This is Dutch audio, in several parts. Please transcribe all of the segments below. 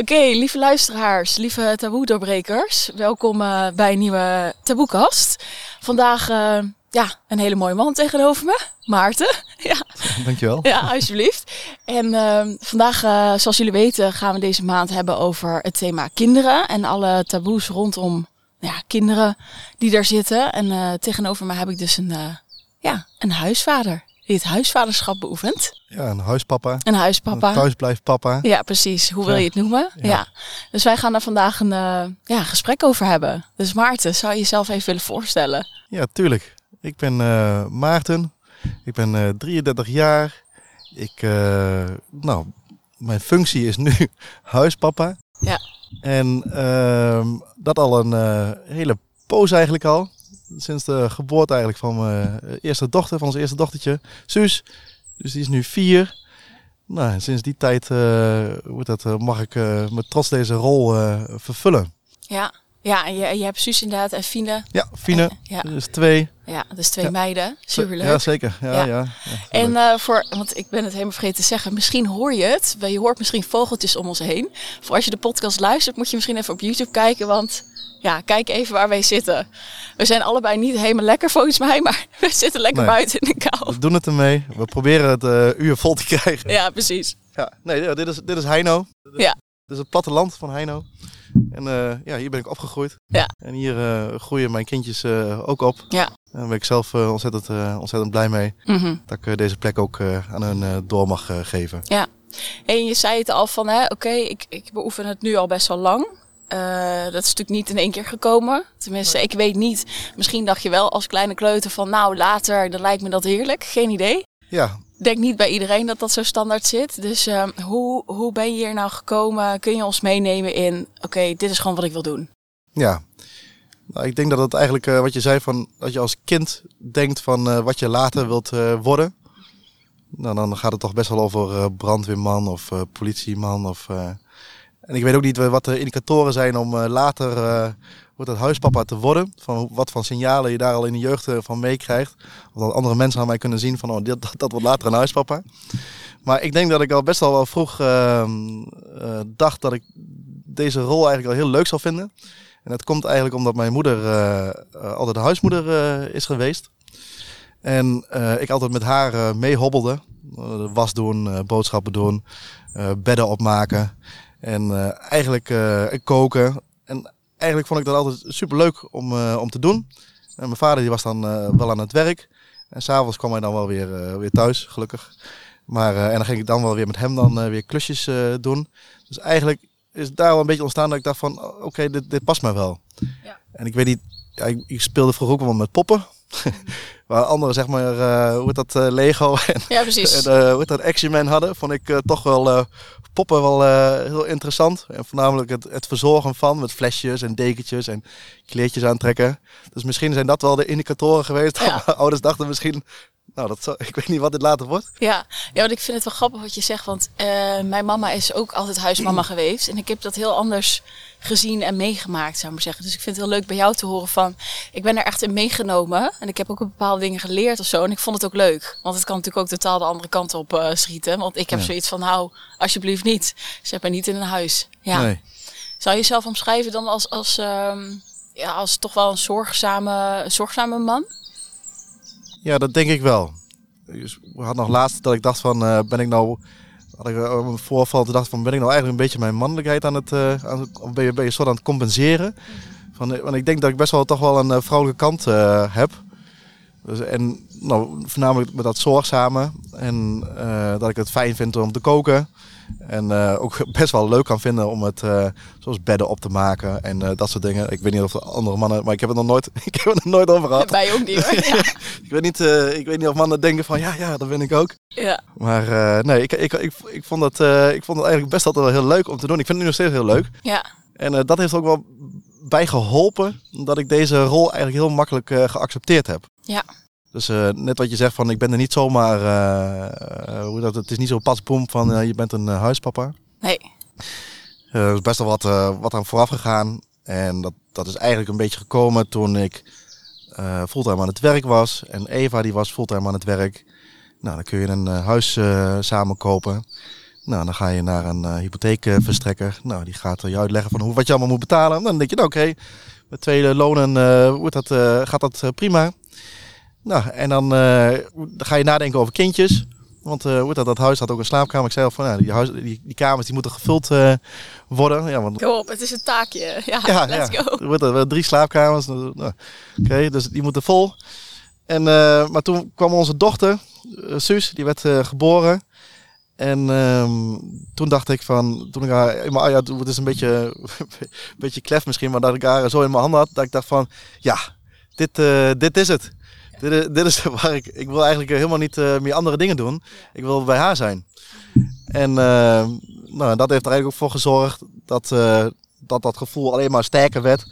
Oké, lieve luisteraars, lieve taboe-doorbrekers. Welkom uh, bij een nieuwe taboekast. Vandaag uh, ja, een hele mooie man tegenover me, Maarten. ja. Dankjewel. Ja, alsjeblieft. En uh, vandaag, zoals jullie weten, gaan we deze maand hebben over het thema kinderen. En alle taboes rondom ja, kinderen die daar zitten. En tegenover me heb ik dus een, ja, een huisvader die het huisvaderschap beoefent. Ja, een huispapa. Een huispapa. Een thuisblijfpapa. Ja, precies. Hoe wil je het noemen? Ja. Dus wij gaan daar vandaag een uh, ja, gesprek over hebben. Dus Maarten, zou je jezelf even willen voorstellen? Ja, tuurlijk. Ik ben uh, Maarten. Ik ben uh, 33 jaar. Ik, nou, mijn functie is nu huispapa. Ja. En ehm, dat al een hele poos eigenlijk al sinds de geboorte eigenlijk van mijn eerste dochter, van ons eerste dochtertje, Suus. Dus die is nu vier. Nou, sinds die tijd uh, dat, uh, mag ik met trots deze rol vervullen. Ja, ja en je, je hebt Suus inderdaad en Fine. Ja, Fine. ja. Dus twee. Ja, dus twee ja. meiden. Superleuk. Ja, zeker. Ja, ja. ja. en voor, want ik ben het helemaal vergeten te zeggen, misschien hoor je het. Je hoort misschien vogeltjes om ons heen. Voor als je de podcast luistert, moet je misschien even op YouTube kijken, want ja, kijk even waar wij zitten. We zijn allebei niet helemaal lekker volgens mij, maar we zitten lekker buiten in de kou. We doen het ermee. We proberen het uh, uur vol te krijgen. Ja, precies. Ja, nee, dit is, dit is Heino. Ja. Dit is het platteland van Heino. En uh, ja, hier ben ik opgegroeid. Ja. En hier uh, groeien mijn kindjes ook op. Ja. En daar ben ik zelf ontzettend, ontzettend blij mee. Mm -hmm. Dat ik deze plek ook aan hun door mag geven. Ja. En je zei het al van, oké, okay, ik, ik beoefen het nu al best wel lang. Uh, dat is natuurlijk niet in één keer gekomen. Tenminste, ik weet niet. Misschien dacht je wel als kleine kleuter van nou later, dan lijkt me dat heerlijk. Geen idee. Ja. Denk niet bij iedereen dat dat zo standaard zit. Dus uh, hoe, hoe ben je hier nou gekomen? Kun je ons meenemen in, oké, okay, dit is gewoon wat ik wil doen? Ja. Nou, ik denk dat het eigenlijk uh, wat je zei van dat je als kind denkt van wat je later wilt worden. Nou, dan gaat het toch best wel over brandweerman of politieman of en ik weet ook niet wat de indicatoren zijn om uh, later uh, wordt het huispapa te worden. Van wat voor signalen je daar al in de jeugd uh, van meekrijgt. Of dat andere mensen aan mij kunnen zien van oh, dat, dat wordt later een huispapa. Maar ik denk dat ik al best al wel vroeg ehm, dacht dat ik deze rol eigenlijk al heel leuk zou vinden. En dat komt eigenlijk omdat mijn moeder altijd de huismoeder is geweest. En ik altijd met haar meehobbelde. was doen, boodschappen doen, bedden opmaken. En uh, eigenlijk uh, koken. En eigenlijk vond ik dat altijd super leuk om, uh, om te doen. En mijn vader die was dan wel aan het werk. En s'avonds kwam hij dan wel weer, weer thuis, gelukkig. Maar, en dan ging ik dan wel weer met hem dan weer klusjes doen. Dus eigenlijk is daar wel een beetje ontstaan dat ik dacht van, oké, okay, dit, dit past mij wel. Ja. En ik weet niet, ja, ik, ik, speelde vroeger ook wel met poppen. Waar anderen zeg maar, uh, hoe het dat uh, Lego en, ja, precies. en hoe het dat Action Man hadden, vond ik toch wel poppen wel heel interessant. En voornamelijk het, het verzorgen van met flesjes en dekentjes en kleertjes aantrekken. Dus misschien zijn dat wel de indicatoren geweest. Ja. ouders dachten misschien, nou, dat zou, ik weet niet wat dit later wordt. Ja, ja want ik vind het wel grappig wat je zegt. Want uh, mijn mama is ook altijd huismama geweest. En ik heb dat heel anders gezien en meegemaakt, zou ik maar zeggen. Dus ik vind het heel leuk bij jou te horen van... Ik ben er echt in meegenomen. En ik heb ook bepaalde dingen geleerd of zo. En ik vond het ook leuk. Want het kan natuurlijk ook totaal de andere kant op uh, schieten. Want ik heb ja. zoiets van, nou, alsjeblieft niet. Zet mij niet in een huis. Ja. Nee. Zou je jezelf omschrijven dan als, als, um, ja, als toch wel een zorgzame, zorgzame man? Ja, dat denk ik wel. Dus we hadden nog laatst dat ik dacht van, uh, ben ik nou, had ik uh, een voorval, dacht van, ben ik nou eigenlijk een beetje mijn mannelijkheid aan het, uh, aan het ben, je, ben je soort aan het compenseren? Van, want ik denk dat ik best wel toch wel een vrouwelijke kant heb. Dus, en nou, voornamelijk met dat zorgzame en dat ik het fijn vind om te koken. En uh, ook best wel leuk kan vinden om het uh, zoals bedden op te maken en uh, dat soort dingen. Ik weet niet of de andere mannen, maar ik heb het nog nooit, ik heb het er nooit over gehad. Wij ook niet hoor. Ja. ik, weet niet ik weet niet of mannen denken van ja, ja, dat ben ik ook. Ja. Maar nee, ik, ik, ik, ik, vond het, ik vond het eigenlijk best altijd wel heel leuk om te doen. Ik vind het nu nog steeds heel leuk. Ja. En dat heeft ook wel bij geholpen dat ik deze rol eigenlijk heel makkelijk geaccepteerd heb. Ja. Dus uh, net wat je zegt van ik ben er niet zomaar, uh, hoe dat, het is niet zo pasboom van uh, je bent een huispapa. Nee. er is best wel wat, wat aan vooraf gegaan. En dat, dat is eigenlijk een beetje gekomen toen ik fulltime aan het werk was. En Eva die was fulltime aan het werk. Nou, dan kun je een huis samen kopen. Nou, dan ga je naar een hypotheekverstrekker. Nou, die gaat je uitleggen van hoe, wat je allemaal moet betalen. Dan denk je, nou oké, met twee lonen uh, dat, gaat dat prima. Nou, en dan, dan ga je nadenken over kindjes. Want uh, dat, dat huis had ook een slaapkamer. Ik zei al van, nou, die, huis, die, die kamers die moeten gevuld uh, worden. Ja, want... Kom op, het is een taakje. Ja, ja let's ja. go. Er worden drie slaapkamers. Nou, Oké, okay, dus die moeten vol. En, uh, maar toen kwam onze dochter, Suus, die werd geboren. En um, toen dacht ik van, toen ik haar, maar, ja, het is een beetje, een beetje klef misschien, maar dat ik haar zo in mijn handen had, dat ik dacht van, ja, dit, dit is het dit, is, dit is waar ik. Ik wil eigenlijk helemaal niet uh, meer andere dingen doen. Ik wil bij haar zijn. En uh, nou, dat heeft er eigenlijk ook voor gezorgd dat, uh, dat dat gevoel alleen maar sterker werd.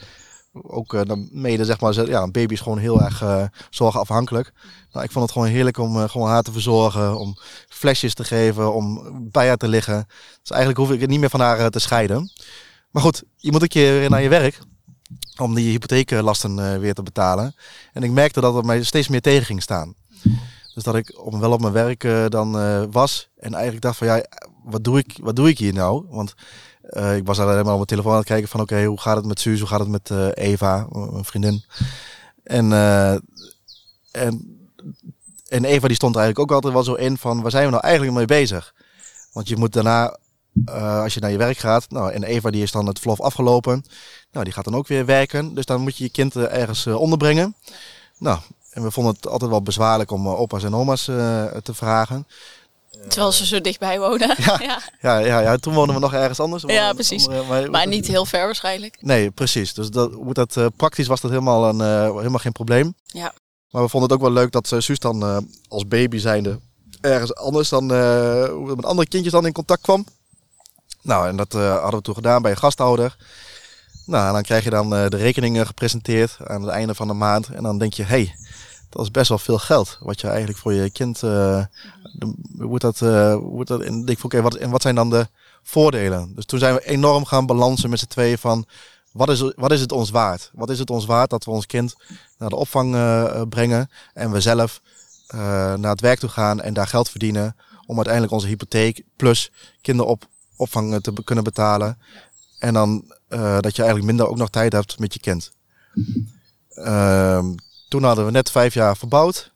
Ook dan mede, zeg maar, ja, een baby is gewoon heel erg zorgafhankelijk. Nou, ik vond het gewoon heerlijk om gewoon haar te verzorgen, om flesjes te geven, om bij haar te liggen. Dus eigenlijk hoef ik het niet meer van haar te scheiden. Maar goed, je moet een keer weer naar je werk om die hypotheeklasten uh, weer te betalen. En ik merkte dat het mij steeds meer tegen ging staan. Dus dat ik op, wel op mijn werk uh, dan uh, was. En eigenlijk dacht van ja, wat doe ik, wat doe ik hier nou? Want ik was alleen maar op mijn telefoon aan het kijken van oké, hoe gaat het met Suus? Hoe gaat het met Eva, mijn vriendin? En, en, en Eva die stond eigenlijk ook altijd wel zo in van waar zijn we nou eigenlijk mee bezig? Want je moet daarna uh, als je naar je werk gaat, nou, en Eva die is dan het verlof afgelopen, nou, die gaat dan ook weer werken. Dus dan moet je je kind uh, ergens uh, onderbrengen. Nou, en we vonden het altijd wel bezwaarlijk om opa's en oma's te vragen. Terwijl ze zo dichtbij wonen. Ja, ja. ja, ja, ja, toen woonden we nog ergens anders. Ja, precies. maar, maar, niet heel ver waarschijnlijk. Nee, precies. Dus dat, hoe dat, praktisch was dat helemaal, een, helemaal geen probleem. Ja. Maar we vonden het ook wel leuk dat Suus dan als baby zijnde ergens anders dan met andere kindjes dan in contact kwam. Nou, en dat uh, hadden we toen gedaan bij een gasthouder. Nou, en dan krijg je dan uh, de rekeningen gepresenteerd aan het einde van de maand. En dan denk je, hey, dat is best wel veel geld. Wat je eigenlijk voor je kind. Uh, dat, hoe dat, en ik oké, wat, en wat zijn dan de voordelen? Dus toen zijn we enorm gaan balansen met z'n tweeën van. Wat is, wat is het ons waard? Wat is het ons waard dat we ons kind naar de opvang brengen en we zelf naar het werk toe gaan en daar geld verdienen om uiteindelijk onze hypotheek plus kinderop opvang te kunnen betalen. En dan uh, dat je eigenlijk minder ook nog tijd hebt met je kind. Uh, toen hadden we net vijf jaar verbouwd.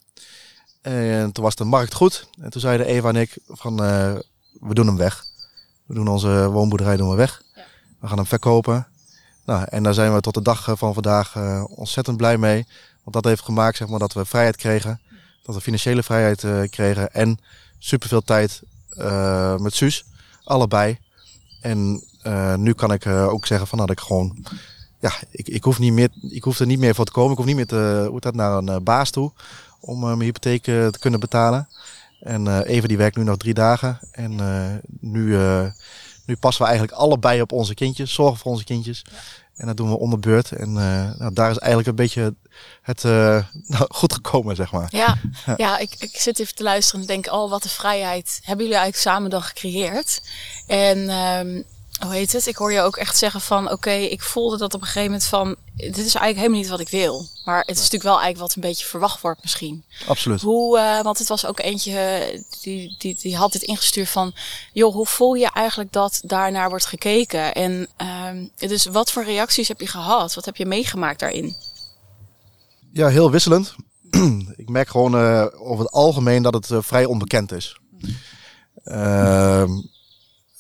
En toen was de markt goed. En toen zeiden Eva en ik van uh, we doen hem weg. We doen onze woonboerderij doen we weg. Ja. We gaan hem verkopen. Nou, en daar zijn we tot de dag van vandaag ontzettend blij mee. Want dat heeft gemaakt zeg maar, dat we vrijheid kregen. Dat we financiële vrijheid kregen. En superveel tijd met Suus allebei. En uh, nu kan ik uh, ook zeggen van dat ik gewoon, ja, ik, ik, hoef niet meer, ik hoef er niet meer voor te komen. Ik hoef niet meer te, hoe dat, naar een uh, baas toe om mijn hypotheek te kunnen betalen. En Eva die werkt nu nog drie dagen. En nu, nu passen we eigenlijk allebei op onze kindjes, zorgen voor onze kindjes. En dat doen we onder beurt. En nou, daar is eigenlijk een beetje het nou, goed gekomen, zeg maar. Ja, ja ik, ik zit even te luisteren en denk, oh wat een vrijheid hebben jullie eigenlijk samen dan gecreëerd. En um, hoe heet het? Ik hoor je ook echt zeggen van, oké, ik voelde dat op een gegeven moment van, dit is eigenlijk helemaal niet wat ik wil. Maar het is natuurlijk wel eigenlijk wat een beetje verwacht wordt misschien. Absoluut. Hoe, uh, want het was ook eentje die, die, die had dit ingestuurd van, joh, hoe voel je eigenlijk dat daarnaar wordt gekeken? En uh, dus wat voor reacties heb je gehad? Wat heb je meegemaakt daarin? Ja, heel wisselend. ik merk gewoon uh, over het algemeen dat het vrij onbekend is. Uh,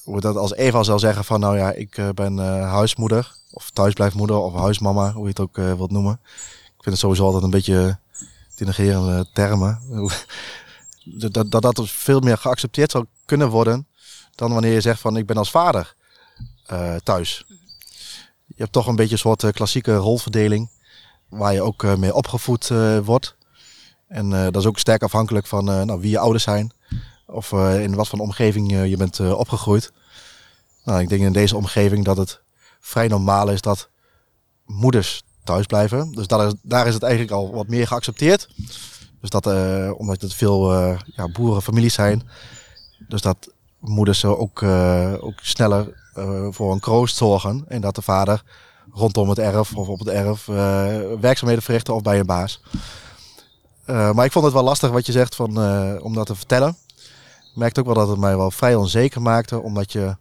hoe dat als Eva zal zeggen van nou ja, ik uh, ben huismoeder of thuisblijfmoeder of huismama, hoe je het ook wilt noemen. Ik vind het sowieso altijd een beetje denigerende termen. dat, dat dat veel meer geaccepteerd zou kunnen worden dan wanneer je zegt van ik ben als vader thuis. Je hebt toch een beetje een soort klassieke rolverdeling waar je ook mee opgevoed wordt. En dat is ook sterk afhankelijk van nou, wie je ouders zijn. Of in wat voor omgeving je bent opgegroeid. Nou, ik denk in deze omgeving dat het vrij normaal is dat moeders thuis blijven. Dus daar is, daar is het eigenlijk al wat meer geaccepteerd. Dus dat, omdat het veel ja, boerenfamilies zijn. Dus dat moeders ook, ook sneller voor een kroost zorgen. En dat de vader rondom het erf of op het erf uh, werkzaamheden verrichten of bij een baas. Uh, maar ik vond het wel lastig wat je zegt van, uh, om dat te vertellen. Merkte ook wel dat het mij wel vrij onzeker maakte, omdat je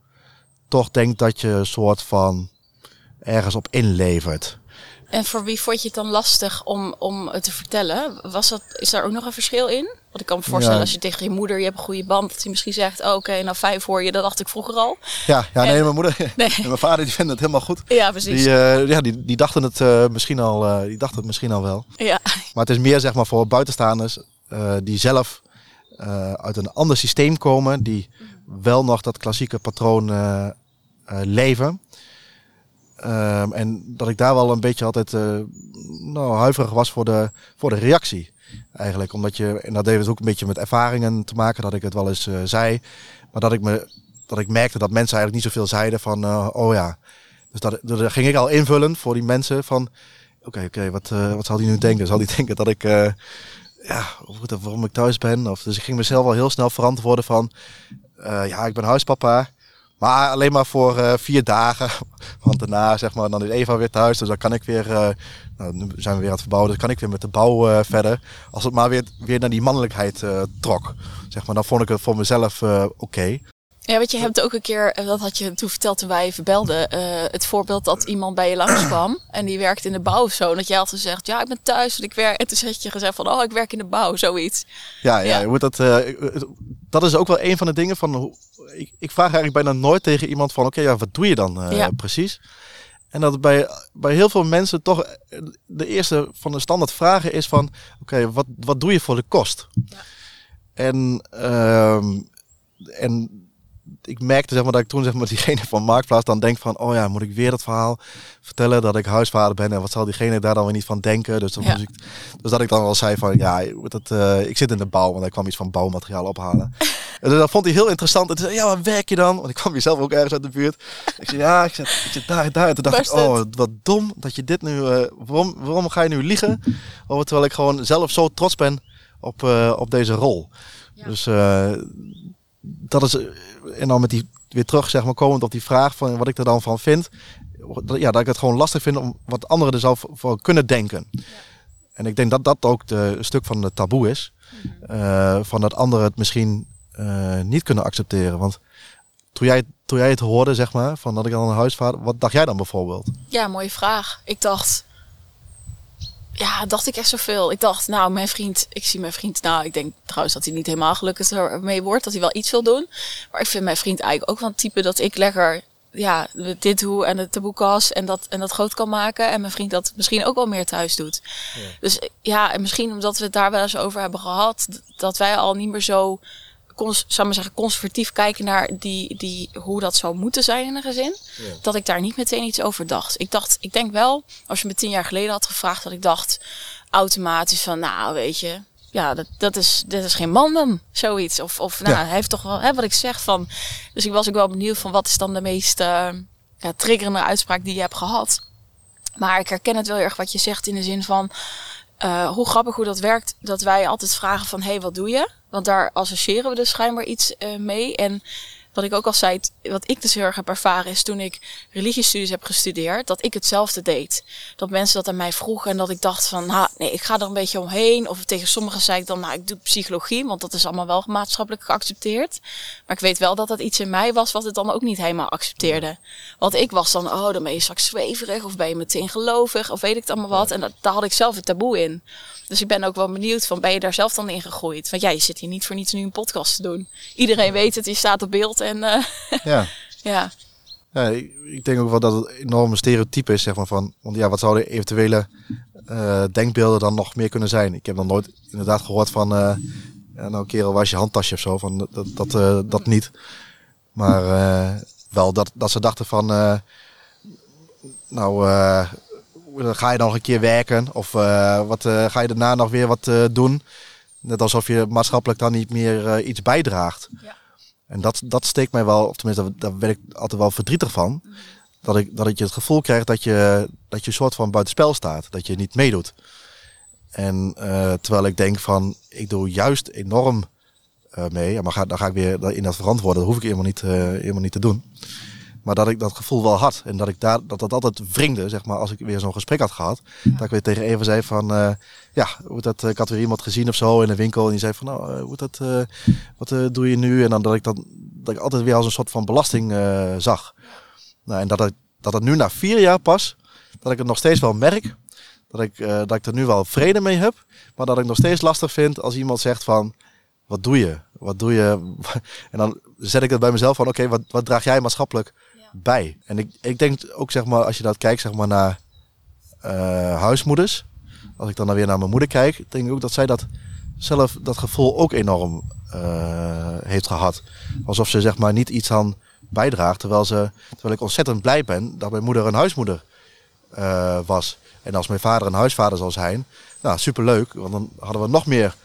toch denkt dat je een soort van ergens op inlevert. En voor wie vond je het dan lastig om, om het te vertellen? Was dat, is daar ook nog een verschil in? Want ik kan me voorstellen Ja. als je tegen je moeder, je hebt een goede band, dat hij misschien zegt, oh, oké, nou vijf hoor je, dat dacht ik vroeger al. Ja, ja nee, mijn moeder Nee. en mijn vader die vinden het helemaal goed. Ja, precies. Die, eh, ja, die, die dachten het eh, misschien al, eh, die dachten het misschien al wel. Ja. Maar het is meer zeg maar voor buitenstaanders die zelf eh, uit een ander systeem komen, die wel nog dat klassieke patroon eh, eh, leven. Ehm, en dat ik daar wel een beetje altijd nou, huiverig was voor de, voor de reactie. Eigenlijk omdat je, en dat heeft het ook een beetje met ervaringen te maken, dat ik het wel eens zei. Maar dat ik, me, dat ik merkte dat mensen eigenlijk niet zoveel zeiden van, oh ja. Dus dat, dat ging ik al invullen voor die mensen van, oké, oké, wat, eh, wat zal die nu denken? Zal die denken dat ik, ja, waarom ik thuis ben? Of, dus ik ging mezelf al heel snel verantwoorden van, eh, ja, ik ben huispapa. Maar alleen maar voor eh, vier dagen. Want daarna, zeg maar, dan is Eva weer thuis. Dus dan kan ik weer, eh, nou, zijn we weer aan het verbouwen. Dus kan ik weer met de bouw verder. Als het maar weer, weer naar die mannelijkheid trok. Zeg maar, dan vond ik het voor mezelf oké. Ja, want je hebt ook een keer, eh, dat had je toen verteld toen wij even belden, eh, het voorbeeld dat iemand bij je langskwam en die werkt in de bouw of zo. En dat jij had gezegd, ja, ik ben thuis en ik werk. En toen had je gezegd van, oh, ik werk in de bouw, zoiets. Ja, ja, Ja. moet dat, eh, dat is ook wel een van de dingen van. hoe- Ik, ik vraag eigenlijk bijna nooit tegen iemand van: oké, ja, wat doe je dan Ja. precies? En dat bij, bij heel veel mensen toch de eerste van de standaard vragen is van: oké, wat, wat doe je voor de kost? Ja. En, ehm, en ik merkte zeg maar, dat ik toen zeg maar, diegene van Marktplaats dan denk van... oh ja, moet ik weer dat verhaal vertellen dat ik huisvader ben... en wat zal diegene daar dan weer niet van denken? Dus, dan Ja. ik, dus dat ik dan wel zei van ja, het, eh, ik zit in de bouw... want hij kwam iets van bouwmateriaal ophalen. en dus dat vond hij heel interessant. En toen zei ja, waar werk je dan? Want ik kwam hier zelf ook ergens uit de buurt. Ik zei, ja, ik zit, ik zit daar en daar. En toen dacht ik, oh, wat dom dat je dit nu... eh, waarom, waarom ga je nu liegen? Oh, terwijl ik gewoon zelf zo trots ben op, eh, op deze rol. Ja. Dus dat is... eh, En dan met die weer terug, zeg maar, komend op die vraag van wat ik er dan van vind. Dat- Ja, dat ik het gewoon lastig vind om wat anderen er zou voor- kunnen denken. En ik denk dat dat ook de, een stuk van het taboe is. eh, van dat anderen het misschien eh, niet kunnen accepteren. Want toen jij, toen jij het hoorde, zeg maar, van dat ik dan een huisvader... Wat dacht jij dan bijvoorbeeld? Ja, mooie vraag. Ik dacht, ja, dacht ik echt zoveel. Ik dacht, nou, mijn vriend, ik zie mijn vriend, nou, ik denk trouwens dat hij niet helemaal gelukkig ermee wordt, dat hij wel iets wil doen. Maar ik vind mijn vriend eigenlijk ook wel een type dat ik lekker, ja, dit doe en de taboekas en dat, en dat groot kan maken. En mijn vriend dat misschien ook wel meer thuis doet. Dus ja, en misschien omdat we het daar wel eens over hebben gehad, dat wij al niet meer zo, cons, zou maar zeggen, conservatief kijken naar die, die, hoe dat zou moeten zijn in een gezin dat ik daar niet meteen iets over dacht. Ik dacht, ik denk wel, als je me tien jaar geleden had gevraagd, dat ik dacht automatisch van, nou weet je, ja, dat, dat is, dit is geen man dan, zoiets. Of, of nou, Ja. hij heeft toch wel, hè, wat ik zeg van. Dus ik was ook wel benieuwd van, wat is dan de meest eh, ja, triggerende uitspraak die je hebt gehad. Maar ik herken het wel erg wat je zegt in de zin van, eh, hoe grappig hoe dat werkt, dat wij altijd vragen van, hé, hey, wat doe je? Want daar associëren we dus schijnbaar iets eh, mee. En wat ik ook al zei, wat ik dus heel erg heb ervaren is toen ik religiestudies heb gestudeerd, dat ik hetzelfde deed. Dat mensen dat aan mij vroegen en dat ik dacht van, nou, nee, ik ga er een beetje omheen. Of tegen sommigen zei ik dan, nou, ik doe psychologie, want dat is allemaal wel maatschappelijk geaccepteerd. Maar ik weet wel dat dat iets in mij was wat het dan ook niet helemaal accepteerde. Want ik was dan, oh, dan ben je straks zweverig of ben je meteen gelovig of weet ik het allemaal wat. En dat, daar had ik zelf het taboe in. Dus ik ben ook wel benieuwd van, ben je daar zelf dan in gegroeid? Want ja, je zit hier niet voor niets nu een podcast te doen. Iedereen weet het, je staat op beeld en eh, Ja. ja. Ja, ik, denk ook wel dat het een enorme stereotype is, zeg maar, van... Want ja, wat zouden eventuele eh, denkbeelden dan nog meer kunnen zijn? Ik heb nog nooit inderdaad gehoord van... ja, nou kerel, waar is je handtasje of zo? Van, dat, dat, dat niet. Maar wel dat, dat ze dachten van... nou, ga je dan nog een keer werken? Of eh, wat, eh, ga je daarna nog weer wat eh, doen? Net alsof je maatschappelijk dan niet meer eh, iets bijdraagt. Ja. En dat, dat steekt mij wel, of tenminste, daar, werd ik altijd wel verdrietig van. Dat, ik, dat ik je het gevoel krijg dat je, dat je een soort van buitenspel staat. Dat je niet meedoet. En eh, terwijl ik denk van, ik doe juist enorm eh, mee. Maar ga, dan ga ik weer in dat verantwoorden. Dat hoef ik helemaal niet, eh, helemaal niet te doen. Maar dat ik dat gevoel wel had. En dat ik daar, dat dat altijd wringde, zeg maar, als ik weer zo'n gesprek had gehad. Dat ik weer tegen Eva zei van, eh, ja, hoe dat, ik had weer iemand gezien of zo in de winkel. En die zei van, nou, hoe dat, wat doe je nu? En dan dat ik dat, dat ik altijd weer als een soort van belasting zag. Nou, en dat, ik, dat het nu na vier jaar pas, dat ik het nog steeds wel merk. Dat ik, dat ik er nu wel vrede mee heb. Maar dat ik nog steeds lastig vind als iemand zegt van, wat doe je? Wat doe je? En dan zet ik het bij mezelf van, oké, wat, wat draag jij maatschappelijk bij? En ik, ik denk ook, zeg maar, als je dat kijkt, zeg maar, naar uh, huismoeders. Als ik dan, dan weer naar mijn moeder kijk, denk ik ook dat zij dat zelf, dat gevoel ook enorm uh, heeft gehad. Alsof ze, zeg maar, niet iets aan bijdraagt. Terwijl, ze, terwijl ik ontzettend blij ben dat mijn moeder een huismoeder uh, was. En als mijn vader een huisvader zal zijn, nou, superleuk. Want dan hadden we nog meer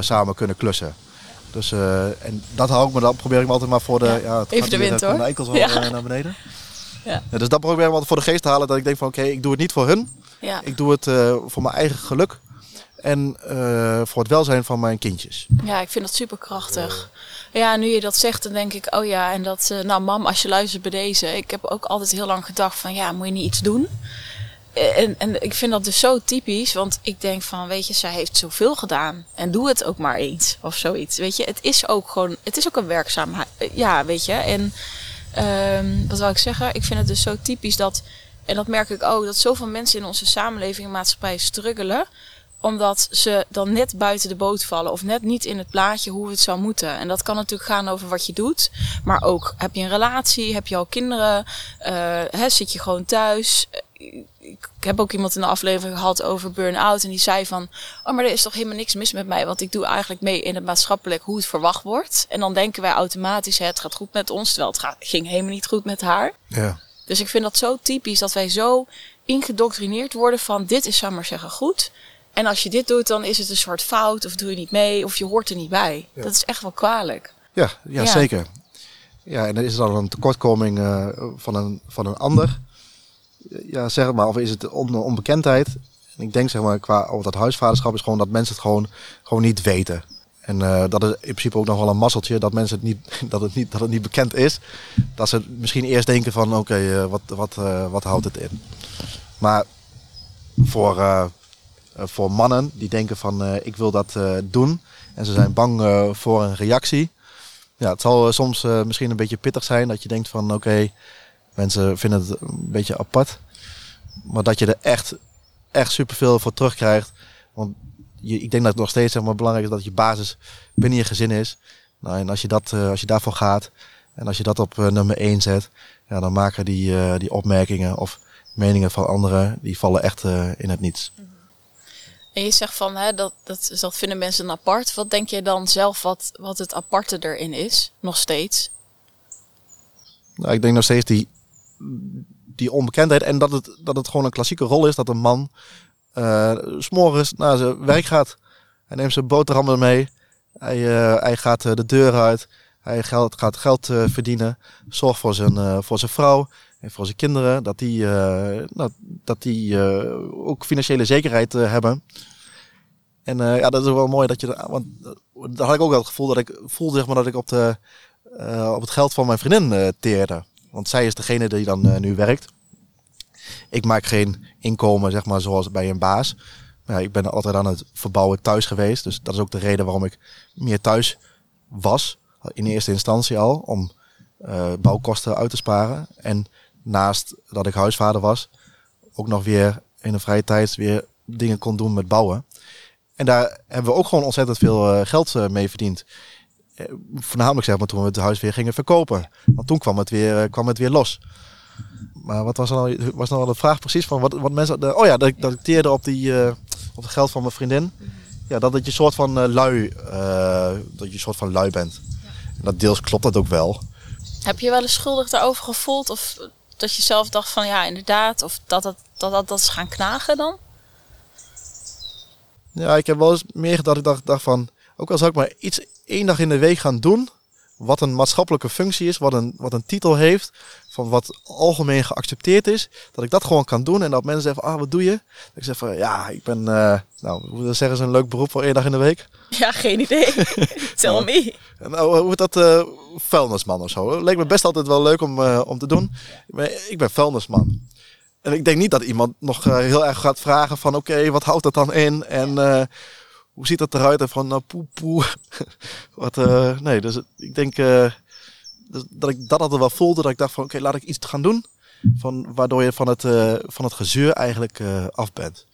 samen kunnen klussen. Dus, uh, en dat hou ik me dan, probeer ik me altijd maar voor de... Ja, ja het Even de wind hoor. enkels ja. uh, naar beneden. Ja. ja. dus dat probeer ik me altijd voor de geest te halen. Dat ik denk van oké, okay, ik doe het niet voor hun. Ja. Ik doe het uh, voor mijn eigen geluk. En voor het welzijn van mijn kindjes. Ja, ik vind dat super krachtig. Ja, nu je dat zegt, dan denk ik, oh ja, en dat, nou mam, als je luistert bij deze. Ik heb ook altijd heel lang gedacht van, ja, moet je niet iets doen? En, en ik vind dat dus zo typisch, want ik denk van, weet je, zij heeft zoveel gedaan. En doe het ook maar eens, of zoiets. Weet je, het is ook gewoon, het is ook een werkzaamheid. Ja, weet je. En um, wat wil ik zeggen? Ik vind het dus zo typisch dat, en dat merk ik ook, dat zoveel mensen in onze samenleving en maatschappij struggelen omdat ze dan net buiten de boot vallen of net niet in het plaatje hoe het zou moeten. En dat kan natuurlijk gaan over wat je doet, maar ook heb je een relatie, heb je al kinderen, uh, hè, zit je gewoon thuis ik heb ook iemand in de aflevering gehad over burn-out. En die zei van, oh maar er is toch helemaal niks mis met mij. Want ik doe eigenlijk mee in het maatschappelijk hoe het verwacht wordt. En dan denken wij automatisch, het gaat goed met ons. Terwijl het gaat, ging helemaal niet goed met haar. Ja. Dus ik vind dat zo typisch dat wij zo ingedoctrineerd worden van dit is, zou maar zeggen, goed. En als je dit doet, dan is het een soort fout. Of doe je niet mee. Of je hoort er niet bij. Dat is echt wel kwalijk. Ja, ja, zeker. Ja, en dan is er dan een tekortkoming uh, van, een, van een ander ja, zeg maar, of is het on, onbekendheid? En ik denk zeg maar, qua over dat huisvaderschap is gewoon dat mensen het gewoon, gewoon niet weten. En uh, dat is in principe ook nog wel een mazzeltje dat mensen het niet, dat het niet, dat het niet bekend is. Dat ze misschien eerst denken van oké, uh, wat, wat, uh, wat houdt het in? Maar voor, voor mannen die denken van ik wil dat doen en ze zijn bang voor een reactie. Ja, het zal soms misschien een beetje pittig zijn dat je denkt van oké, Mensen vinden het een beetje apart. Maar dat je er echt, echt superveel voor terugkrijgt. Want je, ik denk dat het nog steeds zeg maar, belangrijk is dat je basis binnen je gezin is. Nou, en als je, dat, uh, als je daarvoor gaat en als je dat op uh, nummer 1 zet, ja, dan maken die, uh, die opmerkingen of meningen van anderen, die vallen echt in het niets. En je zegt van, hè, dat, dat, dat vinden mensen apart. Wat denk je dan zelf wat, wat het aparte erin is, nog steeds? Nou, ik denk nog steeds die, die onbekendheid. En dat het, dat het gewoon een klassieke rol is dat een man uh, s'morgens naar zijn werk gaat. Hij neemt zijn boterhammen mee. Hij, uh, hij gaat uh, de deur uit. Hij geld, gaat geld verdienen. Zorgt voor zijn, voor zijn vrouw en voor zijn kinderen. Dat die, nou, dat die ook financiële zekerheid hebben. En ja, dat is wel mooi dat je... Want daar had ik ook wel het gevoel dat ik voelde zeg maar, dat ik op, de, op het geld van mijn vriendin teerde. Want zij is degene die dan uh, nu werkt. Ik maak geen inkomen, zeg maar, zoals bij een baas. Ja, ik ben altijd aan het verbouwen thuis geweest. Dus dat is ook de reden waarom ik meer thuis was. In eerste instantie al. Om uh, bouwkosten uit te sparen. En naast dat ik huisvader was, ook nog weer in de vrije tijd weer dingen kon doen met bouwen. En daar hebben we ook gewoon ontzettend veel uh, geld mee verdiend. Eh, voornamelijk zeg maar toen we het huis weer gingen verkopen. Want toen kwam het weer, eh, kwam het weer los. Maar wat was nou, was nou de vraag precies van wat, wat mensen. De, oh ja, dat, dat ik teerde op, die, uh, op het geld van mijn vriendin. Ja, dat, dat je soort van uh, lui, uh, dat je soort van lui bent. En dat deels klopt dat ook wel. Heb je wel eens schuldig daarover gevoeld? Of dat je zelf dacht van ja, inderdaad. Of dat dat, dat, dat, dat is gaan knagen dan? Ja, ik heb wel eens meer gedacht. Ik dacht, dacht van, ook al zou ik maar iets één dag in de week gaan doen, wat een maatschappelijke functie is, wat een, wat een titel heeft, van wat algemeen geaccepteerd is, dat ik dat gewoon kan doen en dat mensen zeggen, ah, wat doe je? Dat ik zeg van, ja, ik ben, uh, nou, hoe zeggen ze, een leuk beroep voor één dag in de week? Ja, geen idee. Tell me. Nou, hoe dat, uh, vuilnisman of zo. Leek me best altijd wel leuk om, uh, om te doen. Maar ik ben vuilnisman. En ik denk niet dat iemand nog heel erg gaat vragen van, oké, wat houdt dat dan in? En hoe ziet dat eruit? En van, nou, poe, poe. wat, nee, dus ik denk dus dat ik dat altijd wel voelde. Dat ik dacht van oké, laat ik iets gaan doen. Van, waardoor je van het, uh, van het gezeur eigenlijk uh, af bent.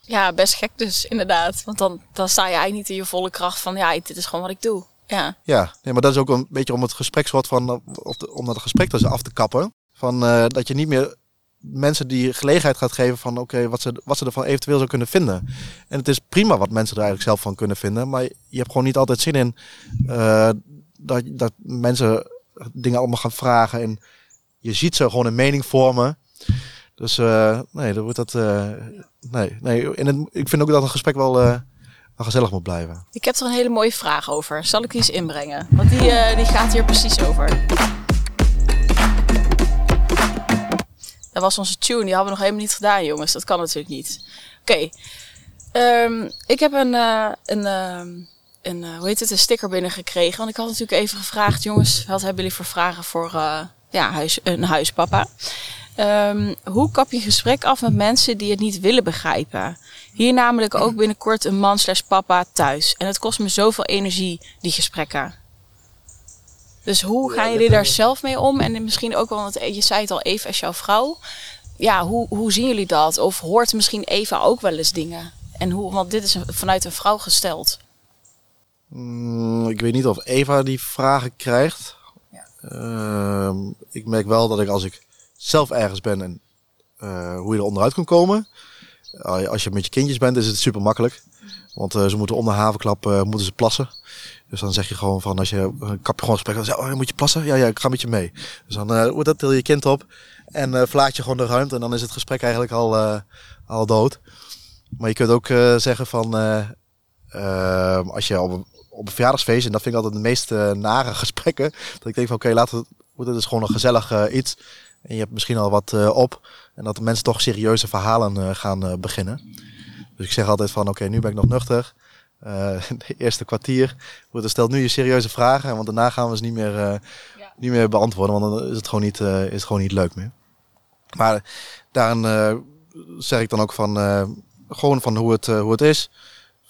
Ja, best gek dus inderdaad. Want dan, dan sta je eigenlijk niet in je volle kracht van ja, dit is gewoon wat ik doe. Ja, ja nee, maar dat is ook een beetje om het gesprekswoord van, of de, om dat gesprek dus af te kappen. Van, uh, dat je niet meer mensen die gelegenheid gaat geven van oké, wat, ze, wat ze ervan eventueel zou kunnen vinden. En het is prima wat mensen er eigenlijk zelf van kunnen vinden. Maar je hebt gewoon niet altijd zin in dat, dat mensen dingen allemaal gaan vragen. En je ziet ze gewoon een mening vormen. Dus uh, nee, dan wordt dat. Uh, nee, nee. En het, ik vind ook dat een gesprek wel, uh, gezellig moet blijven. Ik heb er een hele mooie vraag over. Zal ik die eens inbrengen? Want die, die gaat hier precies over. Dat was onze tune. Die hadden we nog helemaal niet gedaan, jongens. Dat kan natuurlijk niet. Oké. Um, ik heb een. een ehm, een, uh, hoe heet het, een sticker binnengekregen. Want ik had natuurlijk even gevraagd, jongens, wat hebben jullie voor vragen voor ja, huis, een huispapa? Um, hoe kap je gesprek af met mensen die het niet willen begrijpen? Hier namelijk ook binnenkort een man slash papa thuis. En het kost me zoveel energie, die gesprekken. Dus hoe gaan jullie daar zelf mee om? En misschien ook wel, want je zei het al even als jouw vrouw. Ja, hoe, hoe zien jullie dat? Of hoort misschien Eva ook wel eens dingen? En hoe, want dit is vanuit een vrouw gesteld. Mm, ik weet niet of Eva die vragen krijgt. Ja. Uh, ik merk wel dat ik als ik zelf ergens ben en uh, hoe je er onderuit kan komen. Als je met je kindjes bent is het super makkelijk. Want uh, ze moeten om de havenklap moeten ze plassen. Dus dan zeg je gewoon van als je een kapje gewoon gesprek dan zeg oh, moet je plassen? Ja, ja, ik ga met je mee. Dus dan uh, dat til je kind op en uh, verlaat je gewoon de ruimte en dan is het gesprek eigenlijk al, uh, al dood. Maar je kunt ook zeggen van als je op een verjaardagsfeest, en dat vind ik altijd de meest nare gesprekken, dat ik denk van oké, laten we, het is gewoon een gezellig iets. En je hebt misschien al wat op. En dat de mensen toch serieuze verhalen gaan beginnen. Dus ik zeg altijd van oké, nu ben ik nog nuchter. de eerste kwartier. Goed, stel nu je serieuze vragen, want daarna gaan we ze niet meer, ja. niet meer beantwoorden, want dan is het gewoon niet, is het gewoon niet leuk meer. Maar daarin zeg ik dan ook van gewoon van hoe het, hoe het is.